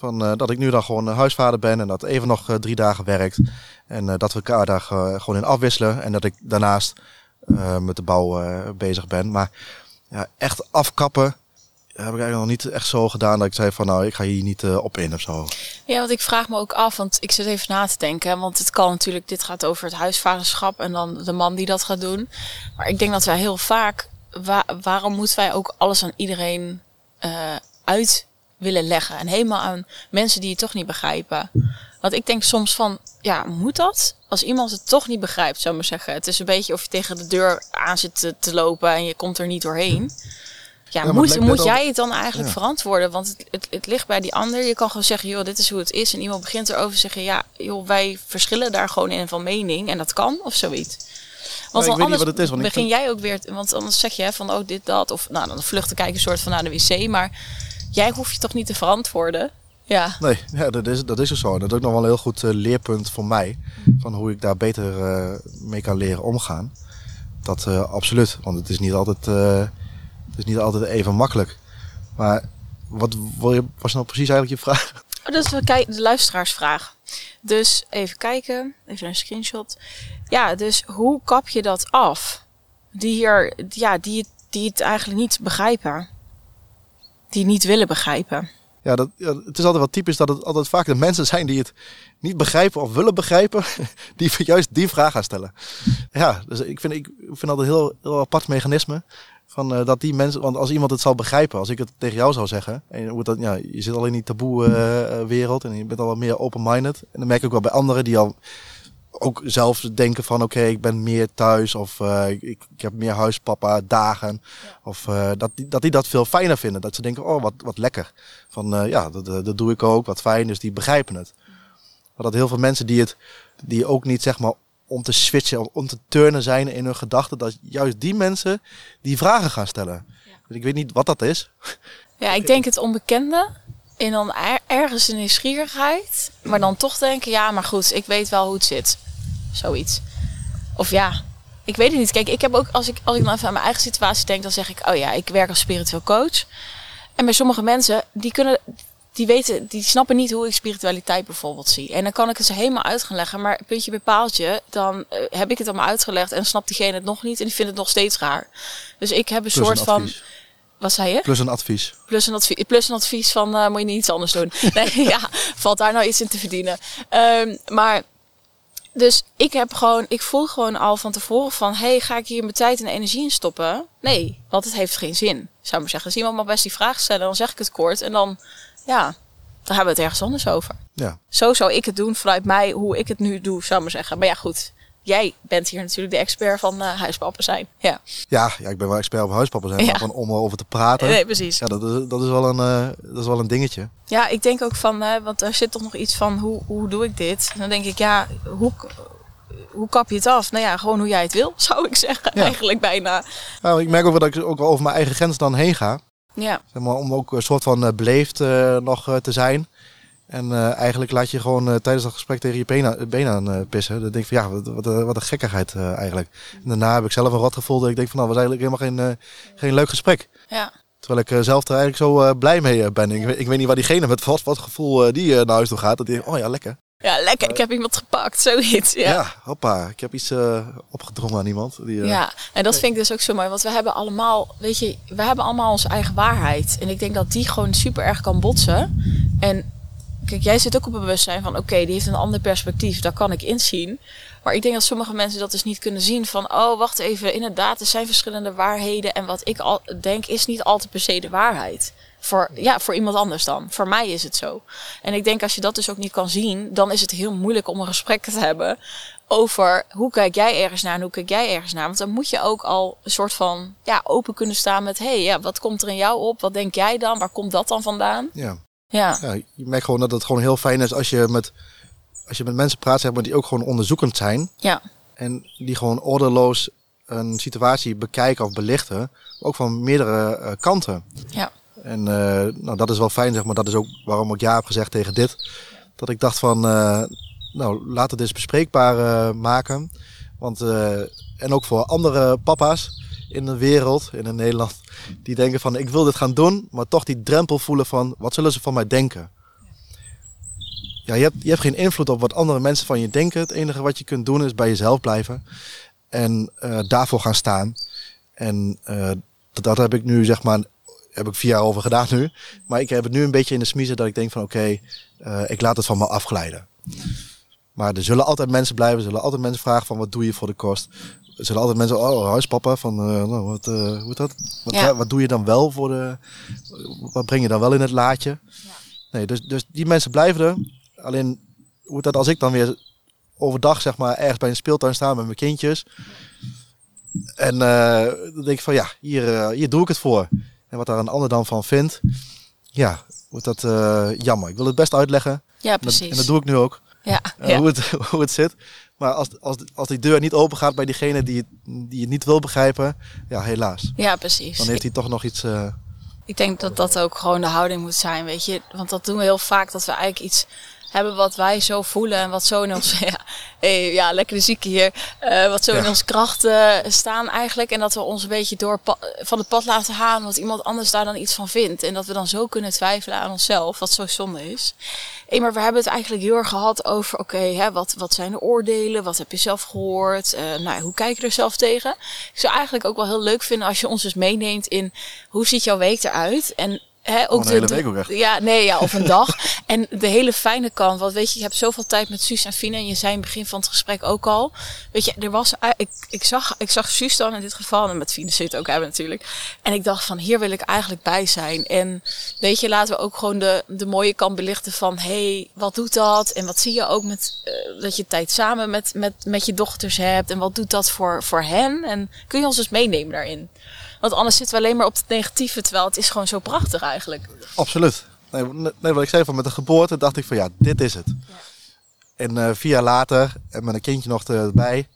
Van, uh, dat ik nu dan gewoon huisvader ben en dat even nog uh, drie dagen werkt. En uh, dat we elkaar daar gewoon in afwisselen. En dat ik daarnaast met de bouw bezig ben. Maar ja, echt afkappen heb ik eigenlijk nog niet echt zo gedaan dat ik zei van nou, ik ga hier niet op in of zo. Ja, want ik vraag me ook af, want ik zit even na te denken. Want het kan natuurlijk, dit gaat over het huisvaderschap en dan de man die dat gaat doen. Maar ik denk dat wij heel vaak, wa waarom moeten wij ook alles aan iedereen uit willen leggen. En helemaal aan mensen die het toch niet begrijpen. Want ik denk soms van, ja, moet dat? Als iemand het toch niet begrijpt, zou ik maar zeggen. Het is een beetje of je tegen de deur aan zit te lopen en je komt er niet doorheen. Ja, moet, moet jij het dan eigenlijk verantwoorden? Want het, het, het, ligt bij die ander. Je kan gewoon zeggen, joh, dit is hoe het is. En iemand begint erover te zeggen, ja, joh, wij verschillen daar gewoon in van mening. En dat kan, of zoiets. Want dan anders wat het is, want begin jij ook weer, want anders zeg je van, oh, dit, dat. Of nou, dan vluchten kijken een soort van naar de wc. Maar jij hoeft je toch niet te verantwoorden? Ja. Nee, ja, dat, is, dat is ook zo. dat is ook nog wel een heel goed uh, leerpunt voor mij. Van hoe ik daar beter uh, mee kan leren omgaan. Dat uh, absoluut. Want het is niet altijd, is niet altijd even makkelijk. Maar wat was nou precies eigenlijk je vraag? Oh, dat is de luisteraarsvraag. Dus even kijken. Even een screenshot. Ja, dus hoe kap je dat af? Die hier, ja, die, die het eigenlijk niet begrijpen die niet willen begrijpen. Ja, dat, ja, het is altijd wel typisch dat het altijd vaak de mensen zijn die het niet begrijpen of willen begrijpen, die juist die vraag gaan stellen. Ja, dus ik vind, ik vind dat een heel, heel apart mechanisme. Van, uh, dat die mensen, want als iemand het zal begrijpen, als ik het tegen jou zou zeggen, en hoe dat, ja, je zit al in die taboe uh, wereld en je bent al wat meer open-minded. En dan merk ik ook wel bij anderen die al ook zelf denken van oké, ik ben meer thuis of uh, ik, ik, heb meer huispapa dagen. Of uh, dat, die, dat die dat veel fijner vinden. Dat ze denken, oh wat, wat lekker. Van uh, ja, dat, dat doe ik ook, wat fijn. Dus die begrijpen het. Maar dat heel veel mensen die het, die ook niet zeg maar om te switchen, om, om te turnen zijn in hun gedachten, dat juist die mensen die vragen gaan stellen. Dus ik weet niet wat dat is. Ja, ik denk het onbekende. En dan er- ergens een nieuwsgierigheid. Maar dan toch denken, ja, maar goed, ik weet wel hoe het zit. Zoiets. Of ja, ik weet het niet. Kijk, ik heb ook, als ik, als ik dan even aan mijn eigen situatie denk, dan zeg ik, oh ja, ik werk als spiritueel coach. En bij sommige mensen, die kunnen, die weten, die snappen niet hoe ik spiritualiteit bijvoorbeeld zie. En dan kan ik het ze helemaal uit gaan leggen. Maar puntje bij paaltje, dan eh, heb ik het allemaal uitgelegd en snapt diegene het nog niet en die vindt het nog steeds raar. Dus ik heb een Plus soort een van, wat zei je? Plus een advies. Plus een advies, plus een advies van eh, moet je niet iets anders doen. Nee, ja, valt daar nou iets in te verdienen. Ehm, maar dus ik heb gewoon, ik voel gewoon al van tevoren van, hey, ga ik hier mijn tijd en energie in stoppen? Nee, want het heeft geen zin, zou ik maar zeggen. Als iemand maar best die vraag stellen, dan zeg ik het kort en dan, ja, dan hebben we het ergens anders over. Ja. Zo zou ik het doen vanuit mij, hoe ik het nu doe, zou ik maar zeggen. Maar ja, goed. Jij bent hier natuurlijk de expert van uh, huispappen zijn. Ja, Ja, ja, ik ben wel expert op huispappen zijn, Ja. maar gewoon om erover te praten. nee, precies. Ja, dat is, dat, is wel een, eh, dat is wel een dingetje. Ja, ik denk ook van, want er zit toch nog iets van hoe, hoe doe ik dit? Dan denk ik, ja, hoe, hoe kap je het af? Nou ja, gewoon hoe jij het wil, zou ik zeggen. Ja. Eigenlijk bijna. Nou, ik merk ook wel dat ik ook over mijn eigen grens dan heen ga. Ja, Zeg maar, om ook een soort van eh, beleefd eh, nog eh, te zijn. En eigenlijk laat je gewoon tijdens dat gesprek tegen je benen, aan pissen. Dan denk ik van ja, wat, wat, een- wat een gekkigheid eigenlijk. En daarna heb ik zelf een rot gevoeld. Dat ik denk van nou, was eigenlijk helemaal geen, geen leuk gesprek. ja. Terwijl ik zelf er eigenlijk zo blij mee ben. Ik, weet- ik weet niet waar diegene met wat, wat gevoel die naar huis toe gaat. Dat die oh ja, lekker. Ja, lekker. Ik heb iemand gepakt, zoiets. Ja, Ja. hoppa. Ik heb iets eh, opgedrongen aan iemand. Die, eh, Ja, en dat vind ik dus ook zo mooi. Want we hebben allemaal, weet je, we hebben allemaal onze eigen waarheid. En ik denk dat die gewoon super erg kan botsen. En kijk, jij zit ook op een bewustzijn van, oké, die heeft een ander perspectief. Daar kan ik inzien. Maar ik denk dat sommige mensen dat dus niet kunnen zien van, oh, wacht even, inderdaad, er zijn verschillende waarheden. En wat ik al denk is niet altijd per se de waarheid. Voor, ja, voor iemand anders dan. Voor mij is het zo. En ik denk als je dat dus ook niet kan zien, dan is het heel moeilijk om een gesprek te hebben over hoe kijk jij ergens naar en hoe kijk jij ergens naar. Want dan moet je ook al een soort van ja, open kunnen staan met, hé, hey, ja, wat komt er in jou op? Wat denk jij dan? Waar komt dat dan vandaan? ja. Ja, ja, je merkt gewoon dat het gewoon heel fijn is als je met, als je met mensen praat, zeg maar, die ook gewoon onderzoekend zijn. ja, En die gewoon ordeloos een situatie bekijken of belichten. Ook van meerdere eh, kanten. ja, En eh, nou, dat is wel fijn, zeg maar. Dat is ook waarom ik ja heb gezegd tegen dit. Dat ik dacht van, eh, nou, laten we dit bespreekbaar eh, maken. Want, en ook voor andere papa's in de wereld, in Nederland, die denken van, ik wil dit gaan doen, maar toch die drempel voelen van, wat zullen ze van mij denken? Ja, je hebt, je hebt geen invloed op wat andere mensen van je denken. Het enige wat je kunt doen is bij jezelf blijven en daarvoor gaan staan. En dat, dat heb ik nu, zeg maar, heb ik vier jaar over gedaan nu. Maar ik heb het nu een beetje in de smiezen dat ik denk van oké, eh, ik laat het van me afglijden. Maar er zullen altijd mensen blijven, er zullen altijd mensen vragen van wat doe je voor de kost. Er zullen altijd mensen, oh huispapa, van eh, nou, wat, eh, hoe is dat? Wat, Ja. wat doe je dan wel voor de, wat breng je dan wel in het laadje? Nee, dus, dus die mensen blijven er. Alleen, hoe dat als ik dan weer overdag zeg maar ergens bij een speeltuin sta met mijn kindjes. En dan denk ik van ja, hier, hier doe ik het voor. En wat daar een ander dan van vindt, ja, wordt dat eh, jammer. Ik wil het best uitleggen. ja, En dat, precies. en dat doe ik nu ook. Ja, eh, ja. hoe, het, hoe het zit. Maar als, als, als die deur niet open gaat bij diegene die, het- die het niet wil begrijpen, ja, helaas. ja, precies. Dan heeft hij toch nog iets. eh, Ik denk dat dat ook gewoon de houding moet zijn, weet je. Want dat doen we heel vaak, dat we eigenlijk iets hebben wat wij zo voelen en wat zo in ons, ja, hey, ja lekker de zieke hier, eh, wat zo in onze krachten staan eigenlijk. En dat we ons een beetje door van het pad laten gaan, omdat iemand anders daar dan iets van vindt. En dat we dan zo kunnen twijfelen aan onszelf, wat zo zonde is. Hey, maar we hebben het eigenlijk heel erg gehad over, oké, hè, wat, wat zijn de oordelen? Wat heb je zelf gehoord? Eh, nou, hoe kijk je er zelf tegen? Ik zou eigenlijk ook wel heel leuk vinden als je ons dus meeneemt in, hoe ziet jouw week eruit? En hè, ook een hele week ook echt. Ja, nee, ja, of een dag. En de hele fijne kant, want weet je, je hebt zoveel tijd met Suus en Fine. En je zei in het begin van het gesprek ook al. Weet je, er was, ik, ik, zag, ik zag Suus dan in dit geval, en met Fine zit ook hebben natuurlijk. En ik dacht van, hier wil ik eigenlijk bij zijn. En weet je, laten we ook gewoon de, de mooie kant belichten van, hey, wat doet dat? En wat zie je ook met, eh, dat je tijd samen met, met, met je dochters hebt? En wat doet dat voor, voor hen? En kun je ons dus meenemen daarin? Want anders zitten we alleen maar op het negatieve, terwijl het is gewoon zo prachtig eigenlijk. Absoluut. Nee, nee, wat ik zei van met de geboorte dacht ik van ja, dit is het. En uh, vier jaar later, en met een kindje nog erbij,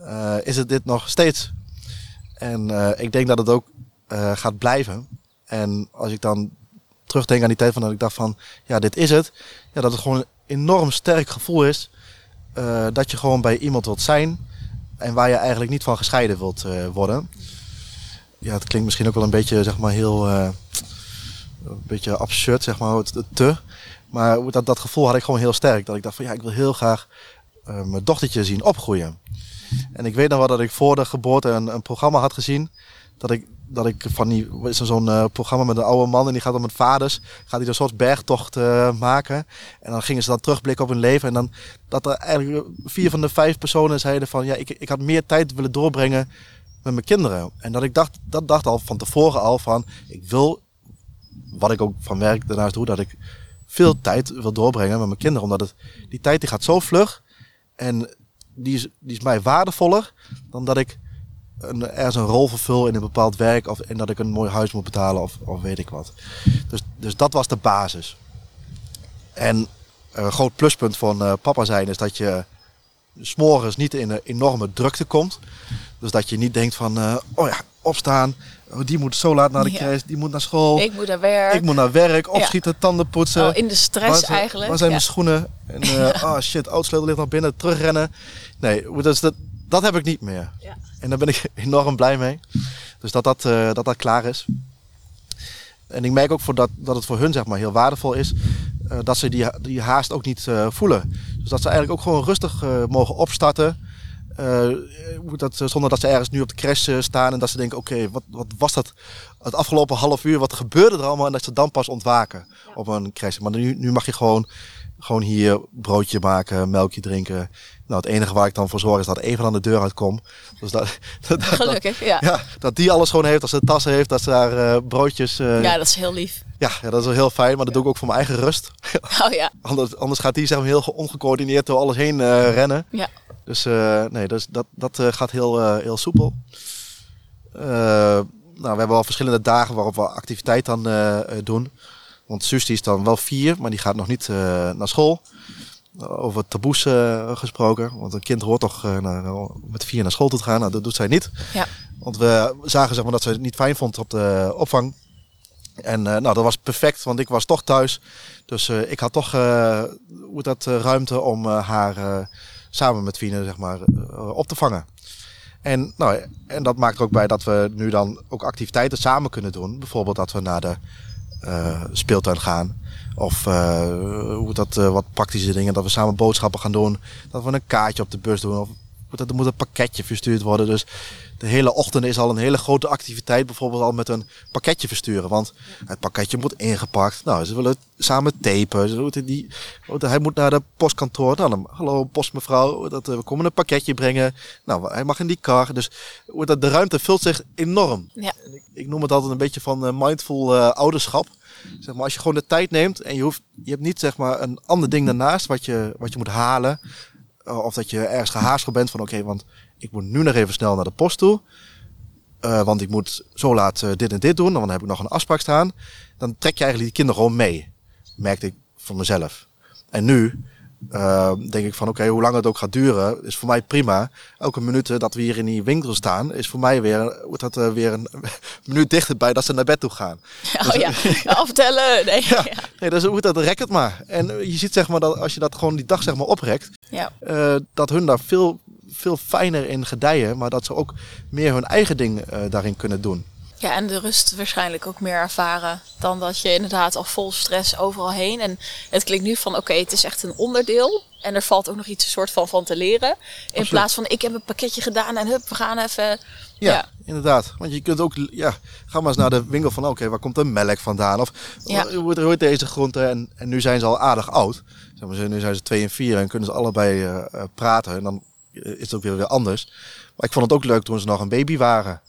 uh, is het dit nog steeds. En uh, ik denk dat het ook gaat blijven. En als ik dan terugdenk aan die tijd van dat ik dacht van, ja, dit is het. Ja, dat het gewoon een enorm sterk gevoel is. dat je gewoon bij iemand wilt zijn. En waar je eigenlijk niet van gescheiden wilt worden. Ja, het klinkt misschien ook wel een beetje, zeg maar, heel... een beetje absurd, zeg maar, het, het te. Maar dat, dat gevoel had ik gewoon heel sterk. Dat ik dacht van ja, ik wil heel graag uh, mijn dochtertje zien opgroeien. En ik weet nog wel dat ik voor de geboorte een, een programma had gezien. Dat ik, dat ik van die, is er zo'n uh, programma met een oude man en die gaat dan met vaders, gaat hij een soort bergtocht maken. En dan gingen ze dan terugblikken op hun leven. En dan dat er eigenlijk vier van de vijf personen zeiden van ja, ik, ik had meer tijd willen doorbrengen met mijn kinderen. En dat ik dacht, dat dacht al van tevoren al van, ik wil, wat ik ook van werk daarnaast doe, dat ik veel tijd wil doorbrengen met mijn kinderen. Omdat het, die tijd die gaat zo vlug. En die is, die is mij waardevoller dan dat ik een, ergens een rol vervul in een bepaald werk. Of en dat ik een mooi huis moet betalen of, of weet ik wat. Dus, dus dat was de basis. En een groot pluspunt van uh, papa zijn is dat je s'morgens niet in een enorme drukte komt. Dus dat je niet denkt van, uh, oh ja, opstaan, Oh, die moet zo laat naar de ja. die moet naar school. Ik moet naar werk. Ik moet naar werk, opschieten, tanden poetsen. Oh, in de stress eigenlijk. Waar zijn mijn schoenen? En uh, oh shit, oudsleutel ligt nog binnen, terugrennen. Nee, dus dat, dat heb ik niet meer. En daar ben ik enorm blij mee. Dus dat dat, uh, dat, dat klaar is. En ik merk ook voor dat, dat het voor hun zeg maar, heel waardevol is. Uh, dat ze die, die haast ook niet voelen. Dus dat ze eigenlijk ook gewoon rustig mogen opstarten. Uh, dat, zonder dat ze ergens nu op de crash eh, staan en dat ze denken: oké, wat, wat was dat het afgelopen half uur? Wat gebeurde er allemaal? En dat ze dan pas ontwaken op een crash. Maar nu, nu mag je gewoon, gewoon hier broodje maken, melkje drinken. Nou, het enige waar ik dan voor zorg is dat even aan de deur uitkom. Dus dat, dat, Gelukkig, ja. ja. Dat die alles gewoon heeft, dat ze tassen heeft, dat ze daar uh, broodjes. ja, dat is heel lief. Ja, ja, dat is wel heel fijn, maar dat doe ik ook voor mijn eigen rust. Oh ja. anders, anders gaat die zeg maar, heel ongecoördineerd door alles heen rennen. Ja. Dus uh, nee, dus dat, dat uh, gaat heel, uh, heel soepel. nou, we hebben al verschillende dagen waarop we activiteit dan doen. Want Suus die is dan wel vier, maar die gaat nog niet naar school. Over taboes gesproken. Want een kind hoort toch naar, met vier naar school te gaan. Nou, dat doet zij niet. Ja. Want we zagen zeg maar, dat ze het niet fijn vond op de opvang. En nou, dat was perfect, want ik was toch thuis. Dus ik had toch hoe dat, ruimte om haar samen met Fine zeg maar, eh, op te vangen. En, nou, en dat maakt er ook bij dat we nu dan ook activiteiten samen kunnen doen. Bijvoorbeeld dat we naar de uh, speeltuin gaan. Of uh, hoe dat, wat praktische dingen. Dat we samen boodschappen gaan doen. Dat we een kaartje op de bus doen. Of er moet een pakketje verstuurd worden. Dus de hele ochtend is al een hele grote activiteit. Bijvoorbeeld al met een pakketje versturen. Want het pakketje moet ingepakt. Nou, ze willen samen tapen. Die, hij moet naar de postkantoor. Nou, dan, hallo postmevrouw. Dat, we komen een pakketje brengen. Nou, hij mag in die kar. Dus de ruimte vult zich enorm. Ja. Ik, ik, noem het altijd een beetje van mindful uh, ouderschap. Zeg maar, als je gewoon de tijd neemt en je, hoeft, je hebt niet zeg maar, een ander ding daarnaast wat je, wat je moet halen. Eh, of dat je ergens gehaast bent van oké, want ik moet nu nog even snel naar de post toe. Uh, want ik moet zo laat uh, dit en dit doen. Dan heb ik nog een afspraak staan. Dan trek je eigenlijk die kinderen gewoon mee. Merkte ik voor mezelf. En nu uh, denk ik van oké, okay, hoe lang het ook gaat duren, is voor mij prima. Elke minuut dat we hier in die winkel staan, is voor mij weer, wordt dat, uh, weer een minuut dichterbij dat ze naar bed toe gaan. Oh dus, ja, aftellen. Nee, ja, nee dus hoe dat rek het maar. En je ziet zeg maar dat als je dat gewoon die dag zeg maar oprekt, ja. Uh, dat hun daar veel, veel fijner in gedijen, maar dat ze ook meer hun eigen ding daarin kunnen doen. Ja, en de rust waarschijnlijk ook meer ervaren dan dat je inderdaad al vol stress overal heen. En het klinkt nu van oké, het is echt een onderdeel. En er valt ook nog iets soort van van te leren. In plaats van ik heb een pakketje gedaan en hup, we gaan even. Ja, inderdaad. Want je kunt ook, ja, ga maar eens naar de winkel van oké, waar komt de melk vandaan? Of ja. hoe hoort deze groente? En, en nu zijn ze al aardig oud. Zeg maar, nu zijn ze twee en vier en kunnen ze allebei uh, praten. En dan is het ook weer, weer anders. Maar ik vond het ook leuk toen ze nog een baby waren.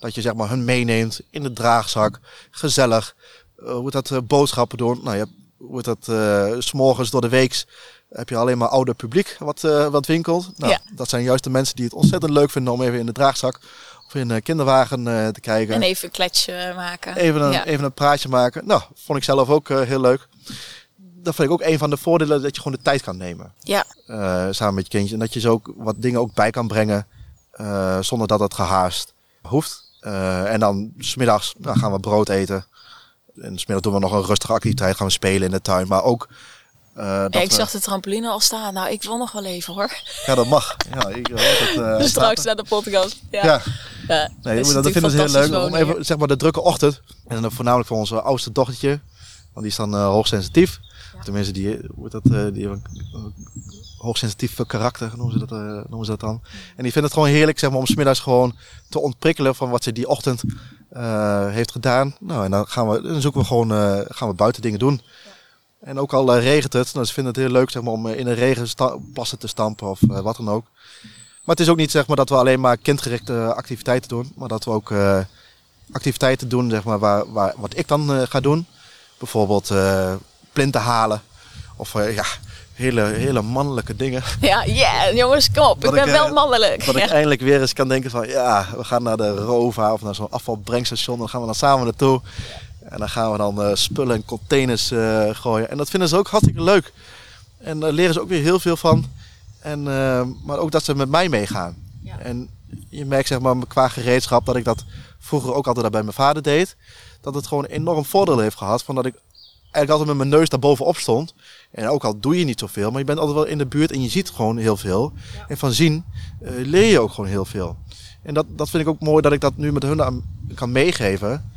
Dat je zeg maar hun meeneemt in de draagzak. Gezellig. Uh, hoe dat uh, boodschappen doen. Nou, je hebt, hoe dat uh, s'morgens door de week heb je alleen maar ouder publiek wat, wat winkelt. Nou, ja. Dat zijn juist de mensen die het ontzettend leuk vinden om even in de draagzak of in een kinderwagen te kijken. En even een kletsje maken. Even een, even een praatje maken. Nou, vond ik zelf ook heel leuk. dat vind ik ook een van de voordelen dat je gewoon de tijd kan nemen. Ja. Samen met je kindje. En dat je zo ook wat dingen ook bij kan brengen. Zonder dat het gehaast hoeft. Uh, en dan smiddags nou, gaan we brood eten. En smiddags doen we nog een rustige activiteit. Gaan we spelen in de tuin. Maar ook... Ja, ik zag de trampoline al staan. Nou, ik wil nog wel even hoor. Ja, dat mag. Ja, ik, dat, dus straks naar de podcast. Ja. ja. ja. Nee, dat, dat vinden ze heel leuk. Om even, zeg maar, de drukke ochtend. En dan voornamelijk voor onze oudste dochtertje. Want die is dan hoogsensitief. Tenminste, die, hoe dat, uh, die hoogsensitief karakter, noemen ze, dat, uh, noemen ze dat dan. En die vindt het gewoon heerlijk zeg maar, om smiddags gewoon te ontprikkelen van wat ze die ochtend uh, heeft gedaan. Nou, en dan, gaan we, dan zoeken we gewoon, gaan we buiten dingen doen. En ook al regent het, nou, ze vinden het heel leuk zeg maar, om in een regen plassen te stampen of wat dan ook. Maar het is ook niet zeg maar, dat we alleen maar kindgerichte activiteiten doen, maar dat we ook activiteiten doen zeg maar, waar, waar, wat ik dan ga doen. Bijvoorbeeld plinten halen. Of ja, hele, hele mannelijke dingen. Ja, yeah, jongens, kom op. ik ben wel mannelijk. Dat ja. ik eindelijk weer eens kan denken van, ja, we gaan naar de Rova of naar zo'n afvalbrengstation. Dan gaan we dan samen naartoe. En dan gaan we dan uh, spullen en containers uh, gooien. En dat vinden ze ook hartstikke leuk. En daar leren ze ook weer heel veel van. En, maar ook dat ze met mij meegaan. Ja. En je merkt zeg maar qua gereedschap dat ik dat vroeger ook altijd bij mijn vader deed. Dat het gewoon enorm voordeel heeft gehad. Van dat ik eigenlijk altijd met mijn neus daar bovenop stond. En ook al doe je niet zoveel, maar je bent altijd wel in de buurt en je ziet gewoon heel veel. En van zien uh, leer je ook gewoon heel veel. En dat, dat vind ik ook mooi dat ik dat nu met hun aan, kan meegeven.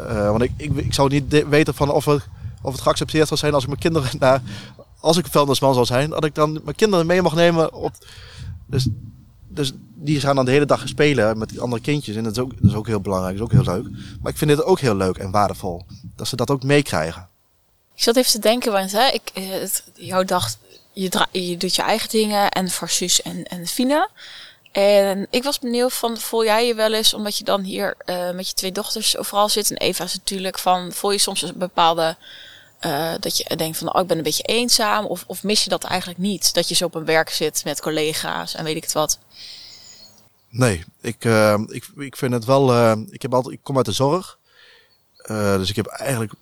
Uh, want ik, ik, ik zou niet weten van of, het, of het geaccepteerd zou zijn als ik mijn kinderen naar, als ik vuilnisman zou zijn, dat ik dan mijn kinderen mee mag nemen op. Dus, dus die gaan dan de hele dag spelen met die andere kindjes. En dat is ook, dat is ook heel belangrijk, dat is ook heel leuk. Maar ik vind dit ook heel leuk en waardevol. Dat ze dat ook meekrijgen. Ik zat even te denken, want hè, ik, eh, het, jouw dag, je, je doet je eigen dingen en voor en, en Fina. En ik was benieuwd van, voel jij je wel eens, omdat je dan hier uh, met je twee dochters overal zit en Eva is natuurlijk van, voel je soms een bepaalde, uh, dat je denkt van, oh ik ben een beetje eenzaam of, of mis je dat eigenlijk niet? Dat je zo op een werk zit met collega's en weet ik het wat. Nee, ik, ik, ik vind het wel, ik, heb altijd, ik kom uit de zorg. dus ik heb eigenlijk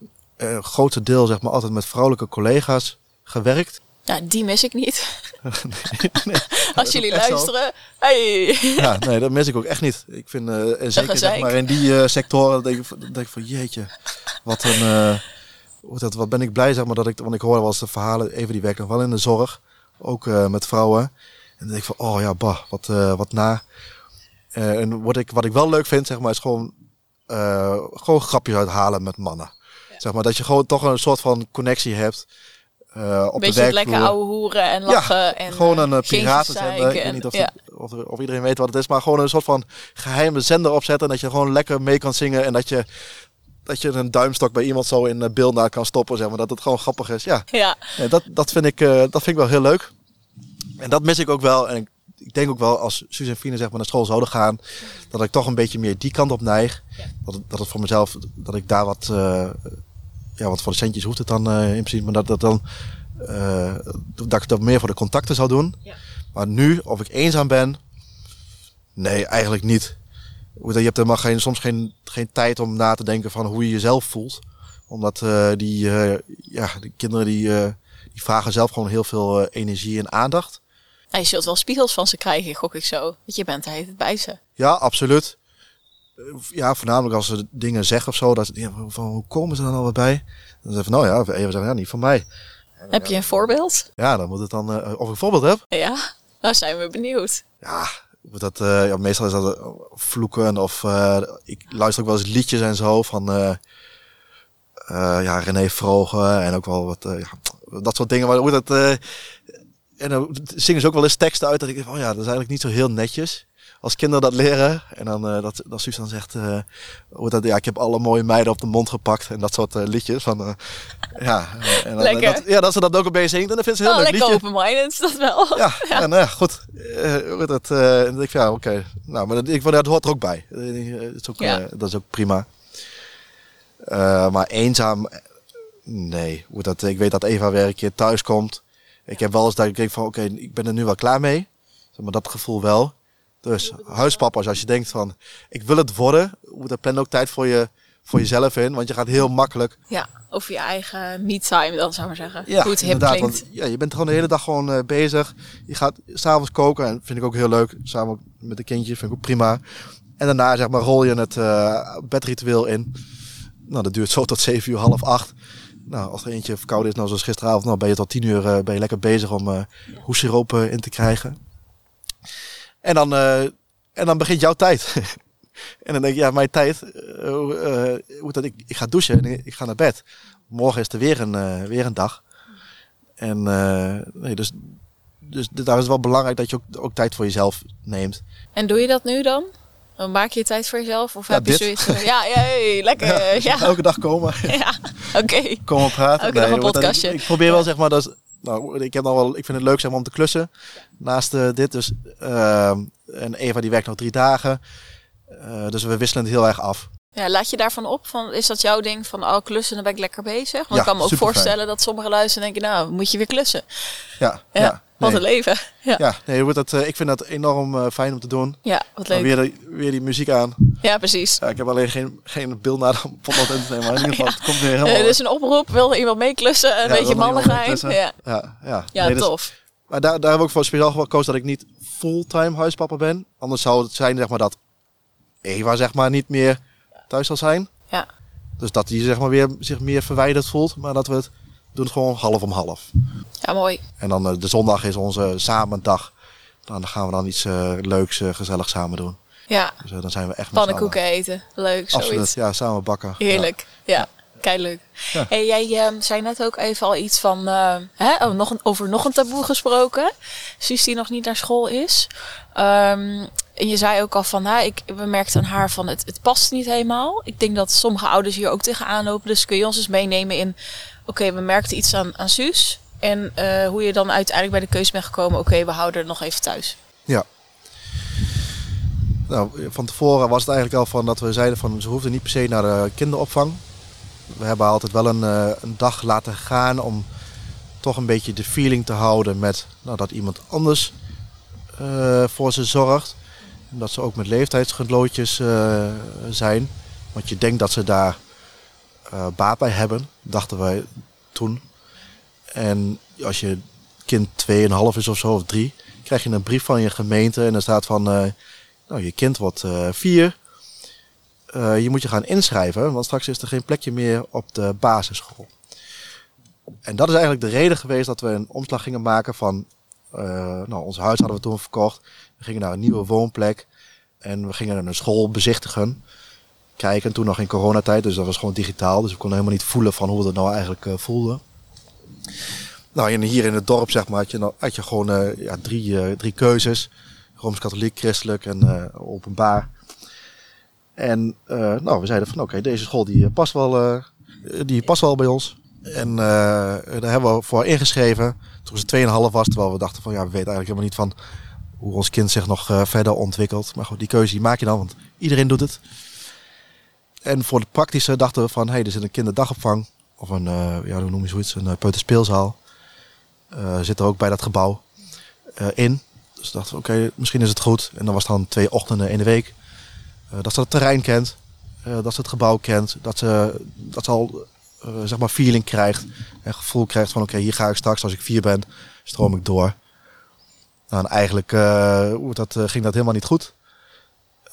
uh, grootste deel zeg maar altijd met vrouwelijke collega's gewerkt. Ja, die mis ik niet. nee, nee, Als jullie luisteren, hey. Ja, nee, dat mis ik ook echt niet. Ik vind, uh, en zeker zeg maar in die uh, sectoren, denk ik, denk ik van jeetje, wat een, uh, dat, wat ben ik blij zeg maar dat ik, want ik hoorde wel eens de verhalen, even die werken nog wel in de zorg, ook met vrouwen. En dan denk ik van, oh ja, bah, wat, wat na. en wat ik, wat ik wel leuk vind, zeg maar, is gewoon, gewoon grapjes uithalen met mannen. Zeg maar dat je gewoon toch een soort van connectie hebt. Uh, op Beetje de werkvloer. lekker ouwe hoeren en lachen. Ja, en, gewoon een uh, piratenzender. Ik weet niet of, ja. of, of, iedereen weet wat het is. Maar gewoon een soort van geheime zender opzetten. Dat je gewoon lekker mee kan zingen. En dat je, dat je een duimstok bij iemand zo in beeld naar kan stoppen. Zeg maar. Dat het gewoon grappig is. Ja, ja. En dat, dat, vind ik, uh, dat vind ik wel heel leuk. En dat mis ik ook wel. En ik, ik denk ook wel als Suus en Fine zeg maar naar school zouden gaan. Dat ik toch een beetje meer die kant op neig. Ja. Dat, het, dat het voor mezelf, dat ik daar wat ja, want voor de centjes hoeft het dan uh, in principe, maar dat, dat dan uh, dat ik dat meer voor de contacten zou doen. Ja. Maar nu, of ik eenzaam ben, nee, eigenlijk niet. Je hebt helemaal geen, soms geen, geen tijd om na te denken van hoe je jezelf voelt. Omdat uh, die, ja, de kinderen die, die vragen zelf gewoon heel veel energie en aandacht. Ja, je zult wel spiegels van ze krijgen, gok ik zo. Want je bent er bij ze. Ja, absoluut ja, voornamelijk als ze dingen zeggen of zo, dat van hoe komen ze dan al bij? Dan zeggen van, nou ja, even zeggen, ja, niet van mij. Heb je een voorbeeld? Ja, dan moet het dan, uh, of ik een voorbeeld heb. Ja, dan zijn we benieuwd. Ja, dat, uh, ja meestal is dat vloeken of ik luister ook wel eens liedjes en zo van ja, René Vrogen en ook wel wat, ja, dat soort dingen. Maar hoe dat, en dan zingen ze ook wel eens teksten uit dat ik denk oh ja, dat is eigenlijk niet zo heel netjes als kinderen dat leren. En dan uh, dat, dat Suus dan zegt, uh, dat, ja, ik heb alle mooie meiden op de mond gepakt. En dat soort uh, liedjes. Van, ja, en dan. Dat, ja, dat ze dat ook een beetje zingt. En dan vindt ze heel oh, leuk lekker open-minded, dat wel. Ja, ja. En, ja goed. dat, en ik ja, oké. Okay. Nou, maar dat, ik, dat hoort er ook bij. Dat is ook, ja. dat is ook prima. maar eenzaam, nee. Hoe dat, ik weet dat Eva weer een keer thuis komt. Ik heb wel eens dat ik denk van, oké, okay, ik ben er nu wel klaar mee. Maar dat gevoel wel. Dus huispapa's, als je denkt van, ik wil het worden, moet er plan ook tijd voor je, voor jezelf in. Want je gaat heel makkelijk. Ja, over je eigen me-time dan, zou ik maar zeggen. Ja, hip inderdaad. klinkt. Want, ja, je bent gewoon de hele dag gewoon eh, bezig. Je gaat s'avonds koken en vind ik ook heel leuk. Samen met een kindje vind ik ook prima. En daarna zeg maar rol je het eh bedritueel in. Nou, dat duurt zo tot 7 uur, half 8. Nou, als er eentje verkouden is, nou zoals gisteravond, nou ben je tot 10 uur eh, ben je lekker bezig om hoessiroop eh, in te krijgen. En dan, eh, en dan begint jouw tijd. en dan denk je, ja, mijn tijd, eh, hoe, eh, dat, ik, ik ga douchen en ik ga naar bed. Morgen is er weer een, weer een dag. En nee, dus, dus daar is het wel belangrijk dat je ook, ook tijd voor jezelf neemt. En doe je dat nu dan? Dan maak je tijd voor jezelf? Of Ja, heb je zoiets van, ja, hey, lekker. Ja, Elke dag komen, ja. oké. komen praten. Elke dag een want dan- podcastje. ik probeer wel zeg maar dat. Nou, ik heb dan wel. Ik vind het leuk zeg maar om te klussen naast eh, dit. Dus ehm, en Eva die werkt nog drie dagen. Eh, dus we wisselen het heel erg af. Ja, laat je daarvan op? Van, is dat jouw ding van, oh, klussen, dan ben ik lekker bezig? Want Ja, ik kan me ook voorstellen dat sommige luisteren denken, nou, moet je weer klussen. Ja, Ja, ja, wat een leven. Ja, Ja, nee, hoe dat, eh, ik vind dat enorm eh, fijn om te doen. ja wat leuk. weer, die- weer die muziek aan. Ja, precies. Ja, ik heb alleen geen, geen beeld naar de potlood in te nemen. Maar in ieder geval, het komt weer helemaal... Eh, dus een oproep, wil iemand meeklussen? Een Ja, beetje mannigheid. Ja, ja, ja. Nee, dus- tof. Maar daar, daar heb ik ook voor speciaal gekozen dat ik niet fulltime huispapa ben. Anders zou het zijn zeg maar, dat Eva zeg maar, niet meer thuis zal zijn. Ja. Dus dat die zeg maar, weer, zich meer verwijderd voelt. Maar dat we het doen het gewoon half om half. Ja, mooi. En dan eh, de zondag is onze samendag. Dan gaan we dan iets eh, leuks, eh, gezelligs samen doen. Ja, Dus dan zijn we echt pannenkoeken eten. Leuk. Absoluut, zoiets. ja, samen bakken. Heerlijk. Ja, leuk. Ja. Hey, jij ehm, zei net ook even al iets van, eh, hè? Oh, nog een, over nog een taboe gesproken. Suus die nog niet naar school is. Ehm, en je zei ook al van, hè, ik, we merkten aan haar van, het, het past niet helemaal. Ik denk dat sommige ouders hier ook tegenaan lopen. Dus kun je ons eens meenemen in, oké, we merkten iets aan, aan Suus. En eh, hoe je dan uiteindelijk bij de keuze bent gekomen, oké, we houden er nog even thuis. Ja. Nou, van tevoren was het eigenlijk al van dat we zeiden van ze hoefden niet per se naar de kinderopvang. We hebben altijd wel een, eh, een dag laten gaan om toch een beetje de feeling te houden met nou, dat iemand anders eh, voor ze zorgt. En dat ze ook met leeftijdsgenootjes zijn. Want je denkt dat ze daar eh, baat bij hebben, dachten wij toen. En als je kind 2,5 is of zo, of 3, krijg je een brief van je gemeente en er staat van, eh, nou je kind wordt eh 4. je moet je gaan inschrijven, want straks is er geen plekje meer op de basisschool. En dat is eigenlijk de reden geweest dat we een omslag gingen maken van, eh, nou ons huis hadden we toen verkocht. We gingen naar een nieuwe woonplek en we gingen een school bezichtigen. Kijken, toen nog in coronatijd, dus dat was gewoon digitaal. Dus we konden helemaal niet voelen van hoe we het nou eigenlijk eh, voelden. Nou, hier in het dorp zeg maar, had je, nou, had je gewoon eh, ja, drie, eh, drie keuzes. Rooms-katholiek, christelijk en openbaar. En nou, we zeiden van oké, deze school die past, wel, die past wel bij ons. En daar hebben we voor ingeschreven toen ze 2,5 was. Terwijl we dachten van ja, we weten eigenlijk helemaal niet van hoe ons kind zich nog verder ontwikkelt. Maar goed, die keuze maak je dan, want iedereen doet het. En voor het praktische dachten we van hé, hey, er zit een kinderdagopvang. Of een, eh, ja, hoe noem je zoiets, een uh, peuterspeelzaal. Eh, zit er ook bij dat gebouw eh, in. Dus dachten we, oké, misschien is het goed. En dan was het dan twee ochtenden in de week. Eh, dat ze het terrein kent. eh, dat ze het gebouw kent. Dat ze, dat ze al, eh, zeg maar, feeling krijgt. En gevoel krijgt van, oké, hier ga ik straks, als ik vier ben, stroom ik door. Nou, en eigenlijk eh, dat, eh, ging dat helemaal niet goed.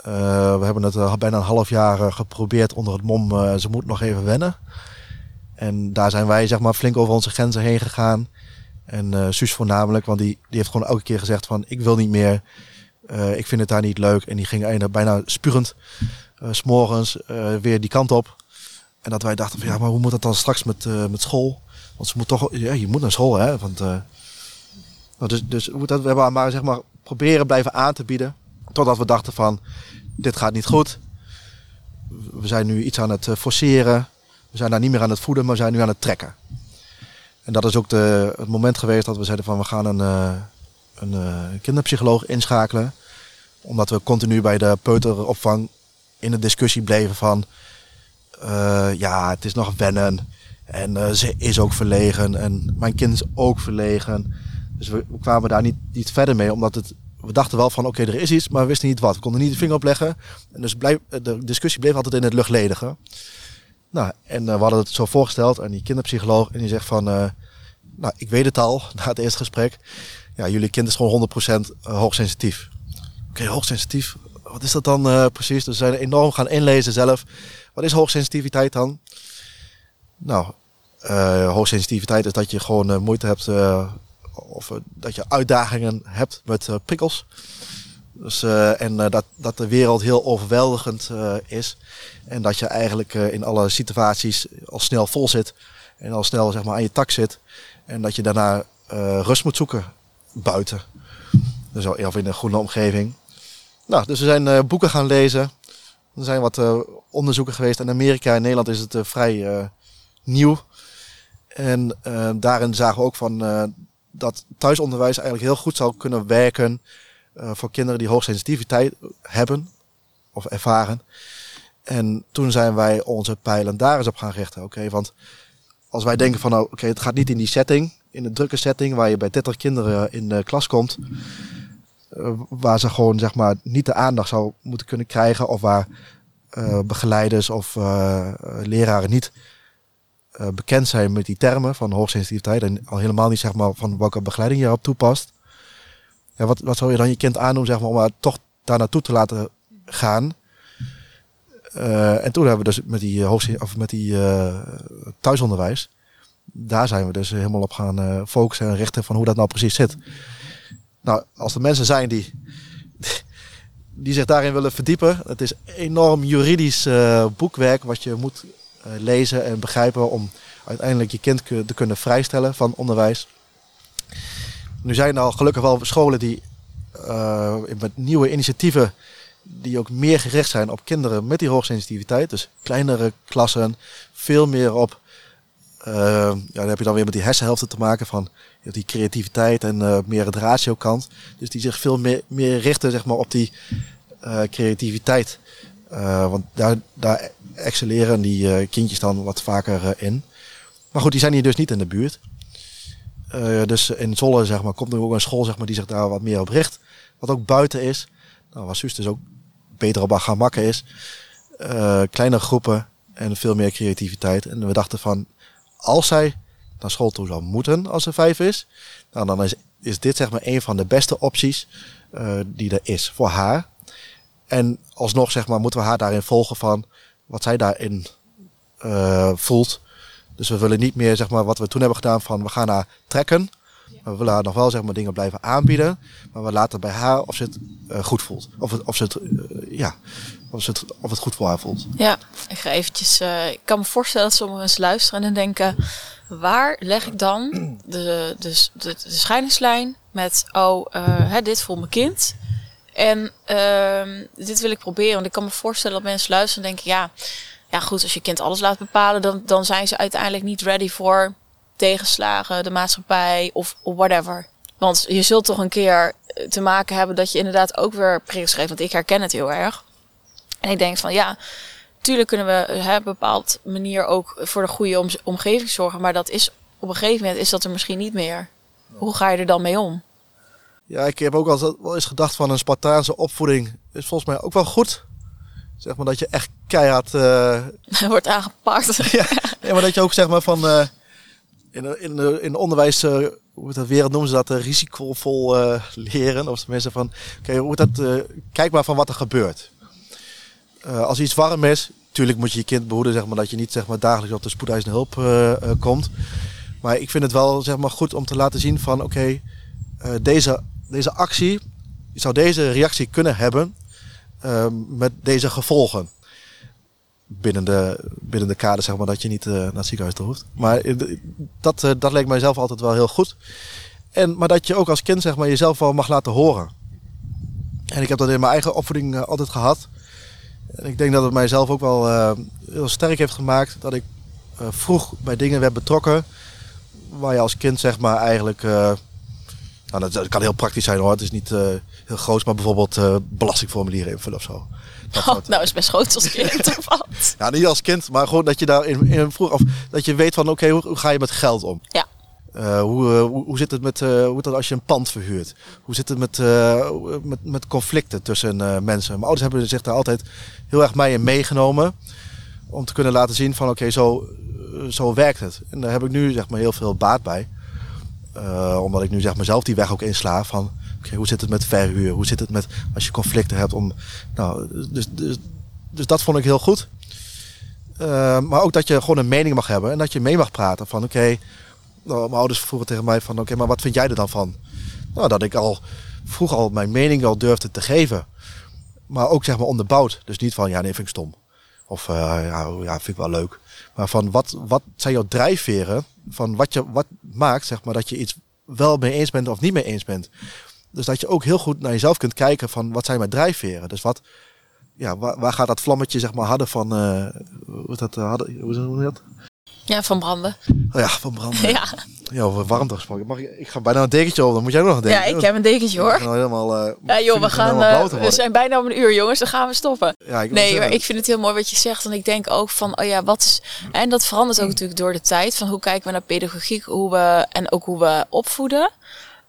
Eh, we hebben het eh, bijna een half jaar eh, geprobeerd onder het mom, ze moet nog even wennen. En daar zijn wij zeg maar flink over onze grenzen heen gegaan. En eh Suus voornamelijk, want die, die heeft gewoon elke keer gezegd van ik wil niet meer. Ik vind het daar niet leuk. En die ging bijna, spurend, eh, s'morgens weer die kant op. En dat wij dachten van ja, maar hoe moet dat dan straks met, met school? Want ze moet toch, ja, je moet naar school hè. Want, dus dus we hebben maar zeg maar proberen blijven aan te bieden. Totdat we dachten van dit gaat niet goed. We zijn nu iets aan het eh, forceren. We zijn daar niet meer aan het voeden, maar we zijn nu aan het trekken. En dat is ook de, het moment geweest dat we zeiden van we gaan een, eh, een eh, kinderpsycholoog inschakelen. Omdat we continu bij de peuteropvang in de discussie bleven van ja, het is nog wennen. En ze is ook verlegen. En mijn kind is ook verlegen. Dus we kwamen daar niet, niet verder mee, omdat het, we dachten wel van oké, er is iets, maar we wisten niet wat. We konden niet de vinger opleggen. En dus blijf, de discussie bleef altijd in het luchtledige. Nou, en we hadden het zo voorgesteld aan die kinderpsycholoog. En die zegt van, nou, ik weet het al na het eerste gesprek. Ja, jullie kind is gewoon 100% hoogsensitief. Oké, hoogsensitief. Wat is dat dan precies? Dus ze zijn enorm gaan inlezen zelf. Wat is hoogsensitiviteit dan? Nou, hoogsensitiviteit is dat je gewoon moeite hebt of dat je uitdagingen hebt met prikkels. Dus, en dat, dat de wereld heel overweldigend is. En dat je eigenlijk in alle situaties al snel vol zit. En al snel zeg maar, aan je tak zit. En dat je daarna rust moet zoeken buiten. Dus, of in een groene omgeving. Nou, dus we zijn boeken gaan lezen. Er zijn wat onderzoeken geweest. In Amerika en Nederland is het vrij nieuw. En daarin zagen we ook van dat thuisonderwijs eigenlijk heel goed zou kunnen werken uh, voor kinderen die hoogsensitiviteit hebben of ervaren. En toen zijn wij onze pijlen daar eens op gaan richten. Oké, want als wij denken van, nou, oké, het gaat niet in die setting, in een drukke setting waar je bij 30 kinderen in de klas komt, waar ze gewoon zeg maar niet de aandacht zou moeten kunnen krijgen of waar begeleiders of leraren niet uh, bekend zijn met die termen van hoogsensitiviteit en al helemaal niet zeg maar van welke begeleiding je op toepast. Ja, wat, wat zou je dan je kind aandoen zeg maar, om haar toch daar naartoe te laten gaan? Uh, en toen hebben we dus met die, uh, of met die thuisonderwijs, daar zijn we dus helemaal op gaan focussen en richten van hoe dat nou precies zit. Nou, als er mensen zijn die, die zich daarin willen verdiepen, het is enorm juridisch boekwerk wat je moet eh, lezen en begrijpen om uiteindelijk je kind te kunnen vrijstellen van onderwijs. Nu zijn er al gelukkig wel scholen die met nieuwe initiatieven die ook meer gericht zijn op kinderen met die hoogsensitiviteit. Dus kleinere klassen, veel meer op, uh, ja, dan heb je dan weer met die hersenhelften te maken van die creativiteit en meer het ratio kant. Dus die zich veel meer, meer richten zeg maar, op die creativiteit. Uh, want daar, daar excelleren die uh, kindjes dan wat vaker uh, in. Maar goed, die zijn hier dus niet in de buurt. dus in Zolle zeg maar, komt er ook een school zeg maar, die zich daar wat meer op richt. Wat ook buiten is. Nou, waar Suus dus ook beter op gaan makken is. kleine groepen en veel meer creativiteit. En we dachten van, als zij naar school toe zou moeten als ze vijf is. Nou, dan is, is dit zeg maar een van de beste opties die er is voor haar. En alsnog zeg maar, moeten we haar daarin volgen van wat zij daarin uh, voelt. Dus we willen niet meer zeg maar, wat we toen hebben gedaan van we gaan haar trekken. Maar we willen haar nog wel zeg maar, dingen blijven aanbieden. Maar we laten bij haar of ze het uh, goed voelt. Of, het, of, ze het, uh, ja, of, ze het, of het goed voor haar voelt. Ja, ik ga eventjes. ik kan me voorstellen dat sommigen eens luisteren en denken: waar leg ik dan de, de, de, de scheidingslijn met: oh, hè, dit voelt mijn kind. En uh, dit wil ik proberen. Want ik kan me voorstellen dat mensen luisteren en denken: ja, ja, goed, als je kind alles laat bepalen, dan, dan zijn ze uiteindelijk niet ready voor tegenslagen, de maatschappij of, whatever. Want je zult toch een keer te maken hebben dat je inderdaad ook weer prikkels geeft. Want ik herken het heel erg. En ik denk van ja, tuurlijk kunnen we op een bepaald manier ook voor de goede omgeving zorgen. Maar dat is op een gegeven moment is dat er misschien niet meer. Hoe ga je er dan mee om? Ja, ik heb ook al wel eens gedacht van een Spartaanse opvoeding is volgens mij ook wel goed. Zeg maar dat je echt keihard... Uh... Wordt aangepakt. ja, nee, maar dat je ook zeg maar van... Uh, in, in, in onderwijs, uh, hoe dat wereld noemen ze dat, risicovol leren. Of mensen van, oké, hoe dat, kijk maar van wat er gebeurt. als iets warm is, natuurlijk moet je je kind behoeden, zeg maar, dat je niet zeg maar, dagelijks op de spoedeisende hulp komt. Maar ik vind het wel zeg maar, goed om te laten zien van, oké, deze deze actie zou deze reactie kunnen hebben uh, met deze gevolgen. Binnen de, binnen de kader zeg maar dat je niet uh, naar het ziekenhuis hoeft. Maar dat, uh, dat leek mij zelf altijd wel heel goed. En, maar dat je ook als kind zeg maar jezelf wel mag laten horen. En ik heb dat in mijn eigen opvoeding altijd gehad. En ik denk dat het mijzelf ook wel heel sterk heeft gemaakt dat ik vroeg bij dingen werd betrokken. Waar je als kind zeg maar eigenlijk nou, dat, kan heel praktisch zijn hoor. Het is niet uh, heel groot, maar bijvoorbeeld uh, belastingformulieren invullen of zo. Oh, nou is best groot als kind. ja, niet als kind, maar gewoon dat je daar in, vroeg of dat je weet van oké, hoe, hoe, ga je met geld om? Ja. Uh, hoe, hoe, hoe, zit het met hoe dat als je een pand verhuurt? Hoe zit het met, met, met conflicten tussen mensen? Mijn ouders hebben zich daar altijd heel erg mee in meegenomen. Om te kunnen laten zien van oké, zo, zo werkt het. En daar heb ik nu zeg maar heel veel baat bij. Uh, omdat ik nu zeg maar zelf die weg ook insla van hoe zit het met verhuur? Hoe zit het met als je conflicten hebt om. Nou, dus, dus, dus dat vond ik heel goed. Uh, maar ook dat je gewoon een mening mag hebben en dat je mee mag praten van oké. nou, mijn ouders vroegen tegen mij van oké, maar wat vind jij er dan van? Nou, dat ik al vroeg al mijn mening al durfde te geven. Maar ook zeg maar onderbouwd. Dus niet van ja, nee, vind ik stom. Of uh, ja, ja, vind ik wel leuk. Maar van wat, wat zijn jouw drijfveren? Van wat, je, wat maakt zeg maar, dat je iets wel mee eens bent of niet mee eens bent. Dus dat je ook heel goed naar jezelf kunt kijken van wat zijn mijn drijfveren. Dus wat, ja, waar, waar gaat dat vlammetje zeg maar harder van, uh, hoe dat, uh, harder, hoe dat? Ja, van branden. Oh ja, van branden. ja. Ja, over warmte gesproken. Mag ik, ik ga bijna een dekentje op, dan moet jij nog een dekentje. Ja, ik heb een dekentje hoor. Nou helemaal, uh, ja joh, we gaan, uh, we zijn bijna om een uur jongens, dan gaan we stoppen. Ja, ik nee, maar ik vind het heel mooi wat je zegt. En ik denk ook van, oh ja, wat is... En dat verandert ook natuurlijk door de tijd. Van hoe kijken we naar pedagogiek hoe we, en ook hoe we opvoeden.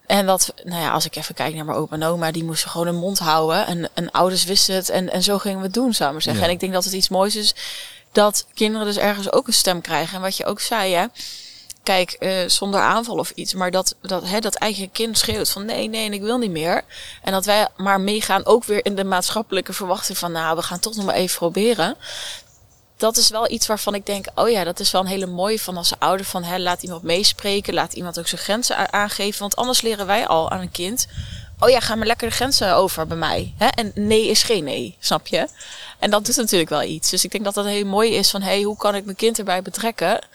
En dat, nou ja, als ik even kijk naar mijn opa en oma, die moesten gewoon hun mond houden. En, en ouders wisten het en, en zo gingen we het doen, zou ik maar zeggen. Ja. En ik denk dat het iets moois is dat kinderen dus ergens ook een stem krijgen. En wat je ook zei, hè. Kijk, uh, zonder aanval of iets, maar dat, dat, hè, dat eigen kind schreeuwt van nee, nee, ik wil niet meer. En dat wij maar meegaan ook weer in de maatschappelijke verwachting van nou, we gaan toch nog maar even proberen. Dat is wel iets waarvan ik denk, oh ja, dat is wel een hele mooie van als ouder van hè, laat iemand meespreken, laat iemand ook zijn grenzen aangeven. Want anders leren wij al aan een kind, oh ja, ga maar lekker de grenzen over bij mij. Hè? En nee is geen nee, snap je? En dat doet natuurlijk wel iets. Dus ik denk dat dat heel mooi is van, hé, hey, hoe kan ik mijn kind erbij betrekken?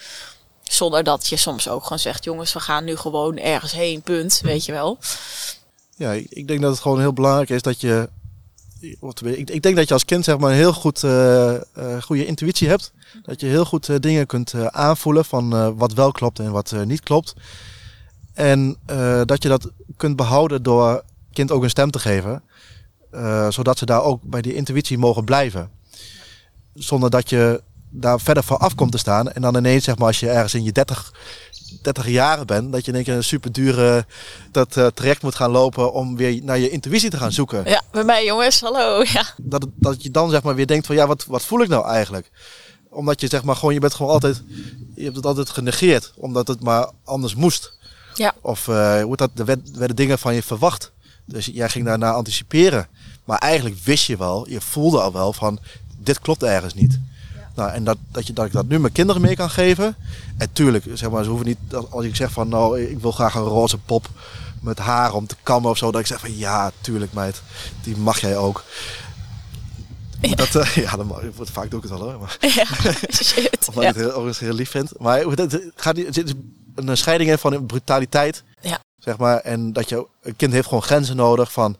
Zonder dat je soms ook gewoon zegt, jongens, we gaan nu gewoon ergens heen, punt, weet je wel. Ja, ik denk dat het gewoon heel belangrijk is dat je... Ik denk dat je als kind zeg maar een heel goed, uh, uh, goede intuïtie hebt. Dat je heel goed uh, dingen kunt aanvoelen van wat wel klopt en wat niet klopt. En dat je dat kunt behouden door kind ook een stem te geven. zodat ze daar ook bij die intuïtie mogen blijven. Zonder dat je daar verder van af komt te staan. En dan ineens, zeg maar, als je ergens in je 30, 30 jaren bent, dat je in één keer een super dure dat, uh, traject moet gaan lopen om weer naar je intuïtie te gaan zoeken. Ja, bij mij jongens, hallo. Ja. Dat, dat je dan zeg maar weer denkt van ja, wat, wat voel ik nou eigenlijk? Omdat je zeg maar gewoon, je bent gewoon altijd, je hebt het altijd genegeerd, omdat het maar anders moest. Ja. Of uh, hoe dat, er werden dingen van je verwacht. Dus jij ging daarna anticiperen. Maar eigenlijk wist je wel, je voelde al wel van, dit klopt ergens niet. Nou, en dat, dat, je, dat ik dat nu mijn kinderen mee kan geven. En tuurlijk, zeg maar, ze hoeven niet, als ik zeg van nou, ik wil graag een roze pop met haar om te kammen of zo. Dat ik zeg van ja, tuurlijk meid, die mag jij ook. Ja. Dat, uh, ja, dan wordt vaak doe ik het al hoor. Maar, ja, shit. Omdat ja. ik het heel, heel lief vind. Maar het gaat is een scheiding in van brutaliteit. Ja. Zeg maar, en dat je, een kind heeft gewoon grenzen nodig van